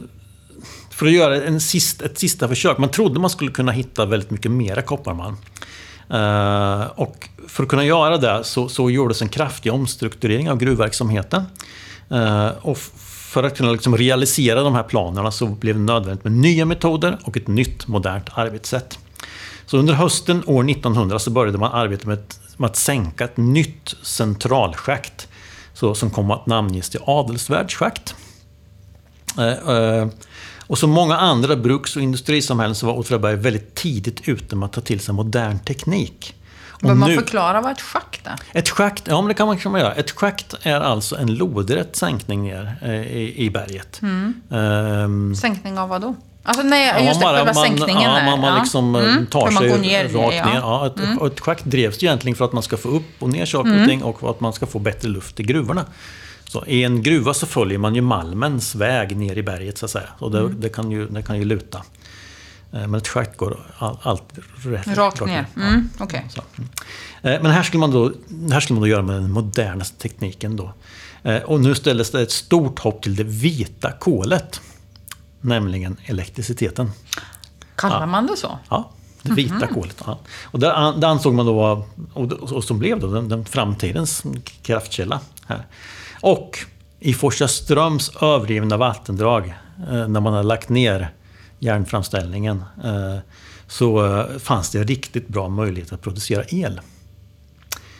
[SPEAKER 1] för att göra en sist, ett sista försök, man trodde man skulle kunna hitta väldigt mycket mera kopparmalm. Och för att kunna göra det så, så gjordes en kraftig omstrukturering av gruvverksamheten. Eh, och för att kunna liksom realisera de här planerna så blev det nödvändigt med nya metoder och ett nytt modernt arbetssätt. Så under hösten år 1900 så började man arbeta med, ett, med att sänka ett nytt centralschakt så, som kom att namnges till Adelsvärdsschakt. Eh, eh, och som många andra bruks och industrisamhällen så var Åtvidaberg väldigt tidigt ute med att ta till sig modern teknik.
[SPEAKER 2] Behöver man förklara vad ett schakt är?
[SPEAKER 1] ett schakt, ja men det kan man, man göra. Ett schakt är alltså en lodrätt sänkning ner eh, i, i berget. Ehm,
[SPEAKER 2] Sänkning av vad då? Alltså nej,
[SPEAKER 1] Ja,
[SPEAKER 2] just det,
[SPEAKER 1] bara-
[SPEAKER 2] själva
[SPEAKER 1] man,
[SPEAKER 2] sänkningen
[SPEAKER 1] ja, man, man
[SPEAKER 2] ja.
[SPEAKER 1] liksom eh,
[SPEAKER 2] Mm,
[SPEAKER 1] tar
[SPEAKER 2] man
[SPEAKER 1] sig
[SPEAKER 2] går ner,
[SPEAKER 1] rakt
[SPEAKER 2] ja. Mm.
[SPEAKER 1] ner. Ja, ett, och ett schakt drevs egentligen för att man ska få upp och ner saker och ting och för att man ska få bättre luft i gruvorna. Så I en gruva så följer man ju malmens väg ner i berget så att säga. Och det,
[SPEAKER 2] Mm.
[SPEAKER 1] det, kan, ju, det kan ju luta. Eh, Men ett schakt går all, alltid rätt,
[SPEAKER 2] Rakt ner.
[SPEAKER 1] Ja.
[SPEAKER 2] Mm.
[SPEAKER 1] Så. Eh, Men här skulle, man då, här skulle man då göra med den modernaste tekniken. Då. Eh, Och nu ställdes det ett stort hopp till det vita kolet. Nämligen elektriciteten.
[SPEAKER 2] Kallar man det så?
[SPEAKER 1] Ja, det vita
[SPEAKER 2] Mhm.
[SPEAKER 1] kolet. Ja. Och det, an- det ansåg man då var, och, som blev då den, den framtidens kraftkälla. Här. Och i Forsaströms övergivna vattendrag, när man har lagt ner järnframställningen, eh, så eh, fanns det riktigt bra möjlighet att producera el.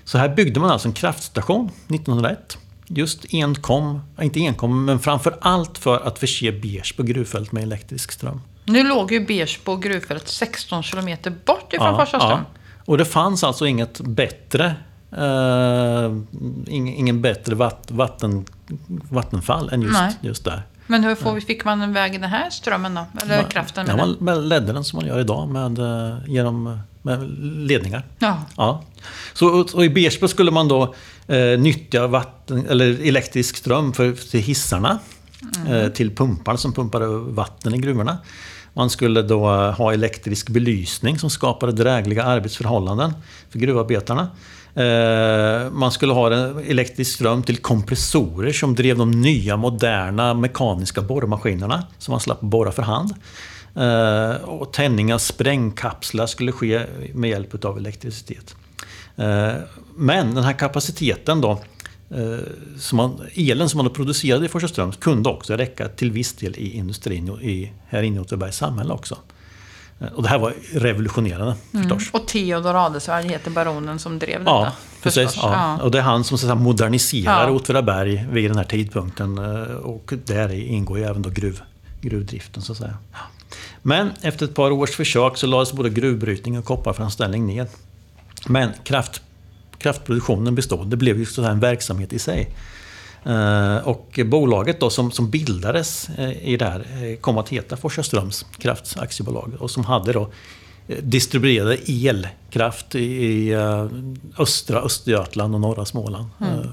[SPEAKER 1] Så här byggde man alltså en kraftstation 1901. Just enkom, inte enkom, men framför allt för att förse Beers på gruvfält med elektrisk ström.
[SPEAKER 2] Nu låg ju Bersbo gruvfält 16 kilometer bort ifrån Forsaström.
[SPEAKER 1] Och det fanns alltså inget bättre ing- ingen bättre vatt, vatten, vattenfall än just,
[SPEAKER 2] Nej.
[SPEAKER 1] just där.
[SPEAKER 2] Men hur får, fick man väg i den här strömmen då? Eller
[SPEAKER 1] Man-
[SPEAKER 2] kraften
[SPEAKER 1] ja, man man ledde den som man gör idag med, eh, genom med ledningar.
[SPEAKER 2] Ja.
[SPEAKER 1] Ja. Så, i Bersbo skulle man då eh, nyttja vatten, eller elektrisk ström för, till hissarna. Eh, till pumpar som pumpade vatten i gruvorna. Man skulle då eh, ha elektrisk belysning som skapade drägliga arbetsförhållanden för gruvarbetarna. Eh, man skulle ha en elektrisk ström till kompressorer som drev de nya moderna mekaniska borrmaskinerna som man slapp borra för hand. Eh, och tändning av sprängkapslar skulle ske med hjälp av elektricitet. Eh, men den här kapaciteten då, som man, elen som man producerade i Forsaström kunde också räcka till viss del i industrin och i, här inne i Åtvidabergs samhälle också. Och det här var revolutionerande förstås.
[SPEAKER 2] Och Theodor Adelsvärd heter baronen som drev detta.
[SPEAKER 1] Ja, precis.
[SPEAKER 2] förstås.
[SPEAKER 1] Ja. Och det är han som så att säga, moderniserar
[SPEAKER 2] Ja.
[SPEAKER 1] Åtvidaberg vid den här tidpunkten. eh, Och där ingår ju även då gruv, gruvdriften så att säga. Ja. Men efter ett par års försök så lades både gruvbrytning och kopparframställning ned. Men kraft, kraftproduktionen bestod. Det blev ju så en verksamhet i sig. Eh, Och bolaget då som, som bildades eh, i det här eh, kom att heta Forsaströms Kraftaktiebolag och som hade då distribuerade elkraft i- östra Östergötland och norra Småland.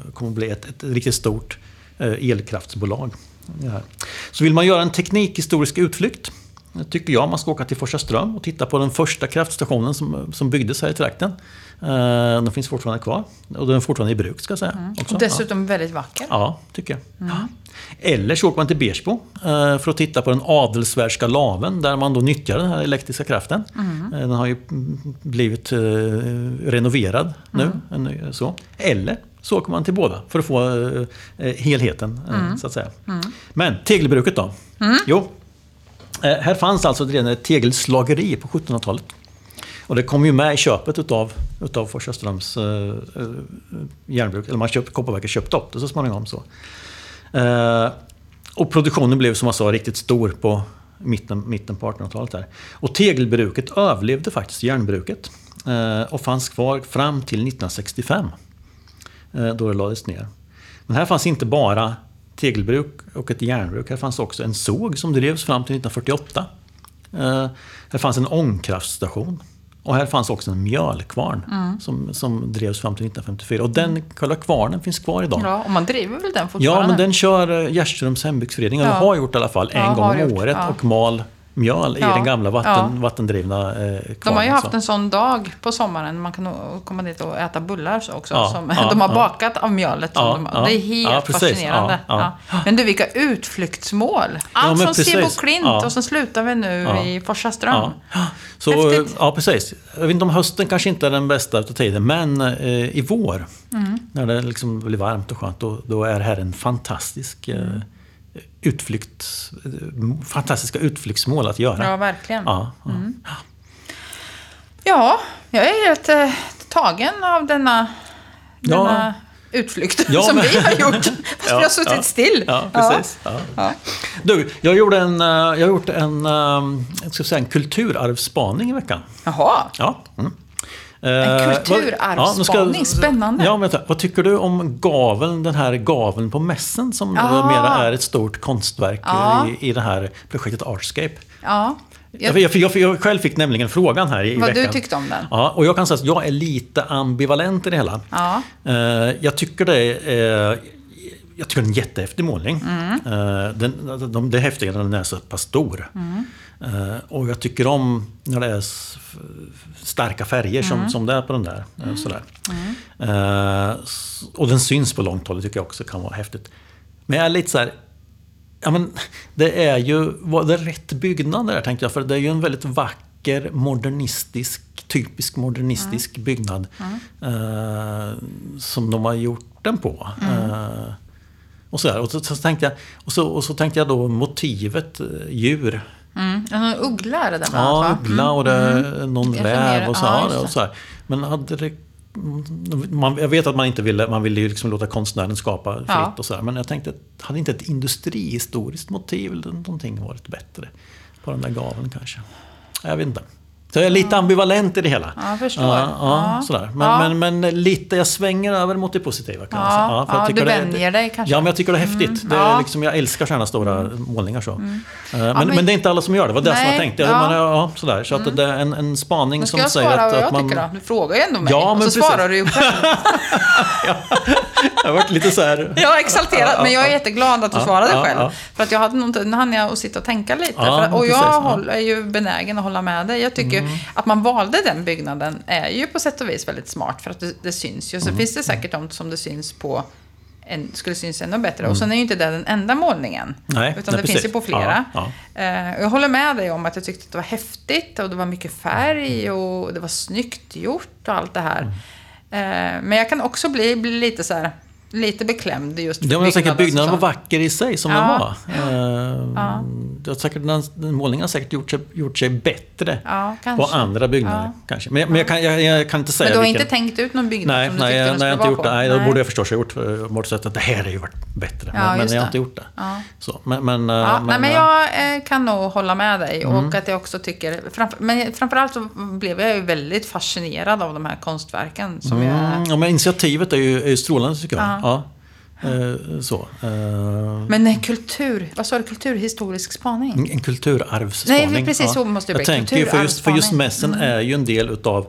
[SPEAKER 1] Det kommer att bli ett, ett riktigt stort elkraftsbolag. Så vill man göra en teknikhistorisk utflykt tycker jag man ska åka till Forsaström och titta på den första kraftstationen som, som byggdes här i trakten. Eh, Den finns fortfarande kvar och den är fortfarande i bruk ska jag säga. också.
[SPEAKER 2] Och dessutom väldigt vacker.
[SPEAKER 1] Ja, tycker jag. Ja. Eller så åker man till Bersbo eh, för att titta på den adelsvärska laven där man då nyttjar den här elektriska kraften. Eh, Den har ju mm, blivit renoverad nu. en ny- Så. Eller så åker man till båda för att få helheten, eh, så att säga. Men tegelbruket då? Jo, Eh, här fanns alltså redan ett tegelslageri på 1700-talet. Och det kom ju med i köpet utav, utav Forsaströms eh, eh, järnbruk. Eller man köpt, Kopparverket köpte upp det så småningom. Så. Eh, och produktionen blev som jag sa riktigt stor på, mitten, mitten på 1800-talet. Där. Och tegelbruket överlevde faktiskt järnbruket eh, och fanns kvar fram till 1965 eh, då det lades ner. Men här fanns inte bara tegelbruk och ett järnbruk. Här fanns också en såg som drevs fram till 1948. Eh, här fanns en ångkraftstation. Och här fanns också en mjölkvarn
[SPEAKER 2] Mm.
[SPEAKER 1] som, som drevs fram till 1954. Och den själva kvarnen finns kvar idag.
[SPEAKER 2] Ja, och man driver väl den fortfarande?
[SPEAKER 1] Ja, men den kör eh, Gärströms hembygdsförening, eller
[SPEAKER 2] Ja.
[SPEAKER 1] har gjort i alla fall, en
[SPEAKER 2] Ja,
[SPEAKER 1] gång om året
[SPEAKER 2] ja.
[SPEAKER 1] och mal mjöl i
[SPEAKER 2] Ja,
[SPEAKER 1] den gamla vatten,
[SPEAKER 2] ja.
[SPEAKER 1] vattendrivna eh, kvarnen.
[SPEAKER 2] De har ju haft
[SPEAKER 1] så.
[SPEAKER 2] en sån dag på sommaren. Man kan komma dit och äta bullar så också.
[SPEAKER 1] Ja,
[SPEAKER 2] som de har bakat av mjölet. De, det är helt fascinerande. Men du, vilka utflyktsmål. Allt från. Sebo Klint och så slutar vi nu i Forsaström.
[SPEAKER 1] Ja. Så,
[SPEAKER 2] Häftigt.
[SPEAKER 1] ja, precis. Jag vet inte om hösten kanske inte är den bästa av tiden, men eh, i vår,
[SPEAKER 2] Mm.
[SPEAKER 1] när det liksom blir varmt och skönt, då, då är det här en fantastisk eh. Utflykt, fantastiska utflyktsmål att göra.
[SPEAKER 2] Ja, verkligen.
[SPEAKER 1] Ja, ja.
[SPEAKER 2] Ja, jag är helt eh, tagen av denna,
[SPEAKER 1] Ja.
[SPEAKER 2] denna utflykt
[SPEAKER 1] Ja,
[SPEAKER 2] som
[SPEAKER 1] men-
[SPEAKER 2] vi har gjort. Fast
[SPEAKER 1] Ja,
[SPEAKER 2] vi har suttit
[SPEAKER 1] ja.
[SPEAKER 2] still.
[SPEAKER 1] Ja, precis. Du, jag gjorde en, eh, jag har gjort en, eh, jag ska säga en kulturarvsspaning i veckan.
[SPEAKER 2] Jaha.
[SPEAKER 1] Ja. Mm.
[SPEAKER 2] En
[SPEAKER 1] Eh, vad-
[SPEAKER 2] kulturarvsspaning,
[SPEAKER 1] nu
[SPEAKER 2] spännande.
[SPEAKER 1] Ja, vänta. Vad tycker du om gaveln, den här gaveln på mässen som
[SPEAKER 2] Ah.
[SPEAKER 1] mera är ett stort konstverk
[SPEAKER 2] Ja.
[SPEAKER 1] i, i det här projektet Artscape?
[SPEAKER 2] Ja.
[SPEAKER 1] Jag,
[SPEAKER 2] Jag,
[SPEAKER 1] jag, jag, själv fick nämligen frågan här i, i
[SPEAKER 2] vad
[SPEAKER 1] veckan.
[SPEAKER 2] du tyckte om den.
[SPEAKER 1] Ja, och jag kan säga att jag är lite ambivalent i det hela.
[SPEAKER 2] Ja.
[SPEAKER 1] Eh, jag tycker det är... Jag tycker det är en jättehäftig målning.
[SPEAKER 2] Mm.
[SPEAKER 1] Eh, den, de, det är häftigare när den är så pass stor.
[SPEAKER 2] Mm.
[SPEAKER 1] Eh, och jag tycker om när det är starka färger
[SPEAKER 2] Mm.
[SPEAKER 1] som, som det är på den där. eh, Sådär. Eh, s- och den syns på långt håll, det tycker jag också kan vara häftigt. Men jag är lite så här... Ja, men det är ju... Var det rätt byggnad där tänkte jag? För det är ju en väldigt vacker, modernistisk, typisk modernistisk byggnad. Eh, som de har gjort den på. Eh, och, så där. och, så, så tänkte jag, och, så, och så tänkte jag då motivet, eh, djur.
[SPEAKER 2] Mm. En uggla är det där
[SPEAKER 1] Ja,
[SPEAKER 2] va?
[SPEAKER 1] uggla och det är någon
[SPEAKER 2] Jag
[SPEAKER 1] räv och så.
[SPEAKER 2] ja,
[SPEAKER 1] och så här. Men hade det... Man, jag vet att man inte ville, man ville ju liksom låta konstnären skapa fritt
[SPEAKER 2] Ja.
[SPEAKER 1] och så här, Men jag tänkte, hade inte ett industrihistoriskt motiv eller någonting varit bättre? På den där gaveln kanske. Jag vet inte. Så jag är lite ambivalent i det hela.
[SPEAKER 2] Ja, jag förstår.
[SPEAKER 1] Ja, ja,
[SPEAKER 2] Ja.
[SPEAKER 1] Sådär. Men,
[SPEAKER 2] Ja.
[SPEAKER 1] men, men lite, jag svänger över mot det positiva kan
[SPEAKER 2] Ja,
[SPEAKER 1] man säga. för jag
[SPEAKER 2] ja,
[SPEAKER 1] tycker
[SPEAKER 2] du
[SPEAKER 1] det-
[SPEAKER 2] vänjer dig kanske.
[SPEAKER 1] Ja, men jag tycker det är häftigt. Det är
[SPEAKER 2] ja. Mm.
[SPEAKER 1] liksom, jag älskar sådana stora målningar så. Eh, Men,
[SPEAKER 2] men-
[SPEAKER 1] men det är inte alla som gör det. Det var det som jag tänkte.
[SPEAKER 2] ja.
[SPEAKER 1] Ja. Man, ja, sådär. Så att det är en, en spaning
[SPEAKER 2] Nu
[SPEAKER 1] som
[SPEAKER 2] ska jag
[SPEAKER 1] säger
[SPEAKER 2] svara
[SPEAKER 1] att,
[SPEAKER 2] vad jag
[SPEAKER 1] att man...
[SPEAKER 2] tycker då. Du frågar ju ändå mig.
[SPEAKER 1] Ja,
[SPEAKER 2] och
[SPEAKER 1] men
[SPEAKER 2] så
[SPEAKER 1] precis.
[SPEAKER 2] svarar du ju själv.
[SPEAKER 1] Jag varit lite så här...
[SPEAKER 2] Jag exalterad,
[SPEAKER 1] Ja,
[SPEAKER 2] men jag är
[SPEAKER 1] ja.
[SPEAKER 2] jätteglad att du
[SPEAKER 1] Ja,
[SPEAKER 2] svarade
[SPEAKER 1] ja,
[SPEAKER 2] själv.
[SPEAKER 1] ja.
[SPEAKER 2] För att jag hade nog inte, nu hann jag att sitta och tänka lite.
[SPEAKER 1] Ja,
[SPEAKER 2] för, och jag
[SPEAKER 1] ja.
[SPEAKER 2] håll, är ju benägen att hålla med dig. Jag tycker
[SPEAKER 1] Mm.
[SPEAKER 2] att man valde den byggnaden är ju på sätt och vis väldigt smart. För att det, det syns ju.
[SPEAKER 1] Mm.
[SPEAKER 2] Så finns det säkert de som det syns på en, skulle syns ännu bättre.
[SPEAKER 1] Mm.
[SPEAKER 2] Och sen är ju inte det den enda målningen.
[SPEAKER 1] Nej,
[SPEAKER 2] utan
[SPEAKER 1] nej,
[SPEAKER 2] det finns
[SPEAKER 1] precis.
[SPEAKER 2] ju på flera.
[SPEAKER 1] Ja,
[SPEAKER 2] Eh, och jag håller med dig om att jag tyckte att det var häftigt och det var mycket färg och det var snyggt gjort och allt det här.
[SPEAKER 1] Mm.
[SPEAKER 2] Eh, men jag kan också bli, bli lite så här, lite beklämd just för
[SPEAKER 1] Ja, men jag att byggnaden var vacker i sig som
[SPEAKER 2] Ja.
[SPEAKER 1] den var. Eh, det har säkert, den, målningen har säkert gjort sig, gjort sig bättre
[SPEAKER 2] Ja,
[SPEAKER 1] på andra byggnader.
[SPEAKER 2] Ja.
[SPEAKER 1] Kanske. Men, jag- men jag, kan, jag, jag kan inte säga
[SPEAKER 2] Men du har
[SPEAKER 1] vilken.
[SPEAKER 2] inte tänkt ut någon byggnad
[SPEAKER 1] Nej,
[SPEAKER 2] som du
[SPEAKER 1] nej,
[SPEAKER 2] tyckte
[SPEAKER 1] jag,
[SPEAKER 2] den
[SPEAKER 1] jag
[SPEAKER 2] skulle
[SPEAKER 1] har
[SPEAKER 2] vara
[SPEAKER 1] det.
[SPEAKER 2] på?
[SPEAKER 1] Nej, då borde jag förstås ha gjort eh, bort så att det här är ju varit bättre.
[SPEAKER 2] Ja,
[SPEAKER 1] Men, men jag har
[SPEAKER 2] det.
[SPEAKER 1] inte gjort det.
[SPEAKER 2] Ja.
[SPEAKER 1] Så, men, men, eh,
[SPEAKER 2] Ja, nej, men
[SPEAKER 1] eh,
[SPEAKER 2] jag eh, kan nog hålla med dig.
[SPEAKER 1] Mm.
[SPEAKER 2] Och att jag också tycker... Framför, men framförallt så blev jag ju väldigt fascinerad av de här konstverken. Som jag,
[SPEAKER 1] Mm, ja, men initiativet är ju, är ju strålande tycker jag.
[SPEAKER 2] Ja.
[SPEAKER 1] Ja. Eh, så. eh,
[SPEAKER 2] men nej, kultur... Vad sa du? Kulturhistorisk spaning?
[SPEAKER 1] en kulturarvsspaning.
[SPEAKER 2] Nej, precis så måste det
[SPEAKER 1] Jag
[SPEAKER 2] bli.
[SPEAKER 1] tänker ju för just, för just mässen är ju en del utav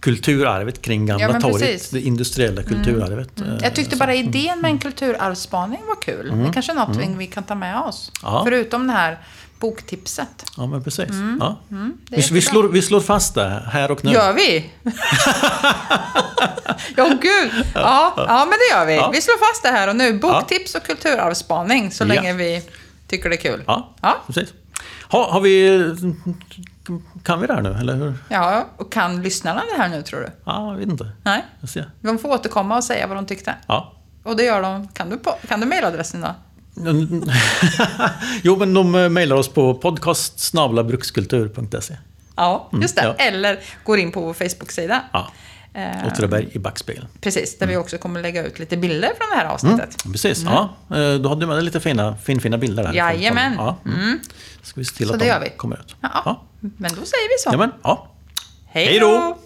[SPEAKER 1] kulturarvet kring Gamla
[SPEAKER 2] Ja,
[SPEAKER 1] torget.
[SPEAKER 2] precis.
[SPEAKER 1] Det industriella kulturarvet. eh,
[SPEAKER 2] Jag tyckte bara idén med en kulturarvsspaning var kul. Det kanske är något vi kan ta med oss.
[SPEAKER 1] Mm. Ja.
[SPEAKER 2] Förutom det här boktipset.
[SPEAKER 1] Ja, men precis. Ja.
[SPEAKER 2] Mm. det är
[SPEAKER 1] vi, vi, slår, vi slår fast det här och nu.
[SPEAKER 2] Gör vi? ja, gud. Ja, ja, men det gör vi.
[SPEAKER 1] Ja.
[SPEAKER 2] Vi slår fast det här och nu. Boktips och kulturarvsspaning så
[SPEAKER 1] Ja.
[SPEAKER 2] länge vi tycker det är kul.
[SPEAKER 1] Ja,
[SPEAKER 2] Ja.
[SPEAKER 1] precis. Ha, har vi... Kan vi det här nu, eller hur?
[SPEAKER 2] Ja, och kan lyssnarna det här nu tror du?
[SPEAKER 1] Ja, jag vet inte.
[SPEAKER 2] Nej? De får återkomma och säga vad de tyckte.
[SPEAKER 1] Ja.
[SPEAKER 2] Och det gör de. Kan du, på, kan du mejladressen då?
[SPEAKER 1] jo, men de eh, mejlar oss på podcast brukskultur.se.
[SPEAKER 2] Ja, just det.
[SPEAKER 1] ja.
[SPEAKER 2] Eller går in på vår Facebook-sida.
[SPEAKER 1] Ja.
[SPEAKER 2] Eh,
[SPEAKER 1] Åtvidaberg i backspegel.
[SPEAKER 2] Precis, där vi också kommer lägga ut lite bilder från det här avsnittet.
[SPEAKER 1] Precis, ja. Eh, Då hade du med lite fina, finfina bilder där.
[SPEAKER 2] Jajamän.
[SPEAKER 1] Ja. Mm. Ska vi se till
[SPEAKER 2] Så
[SPEAKER 1] att de kommer ut.
[SPEAKER 2] Ja, Men då säger vi så.
[SPEAKER 1] Jamen, ja.
[SPEAKER 2] Hej
[SPEAKER 1] då!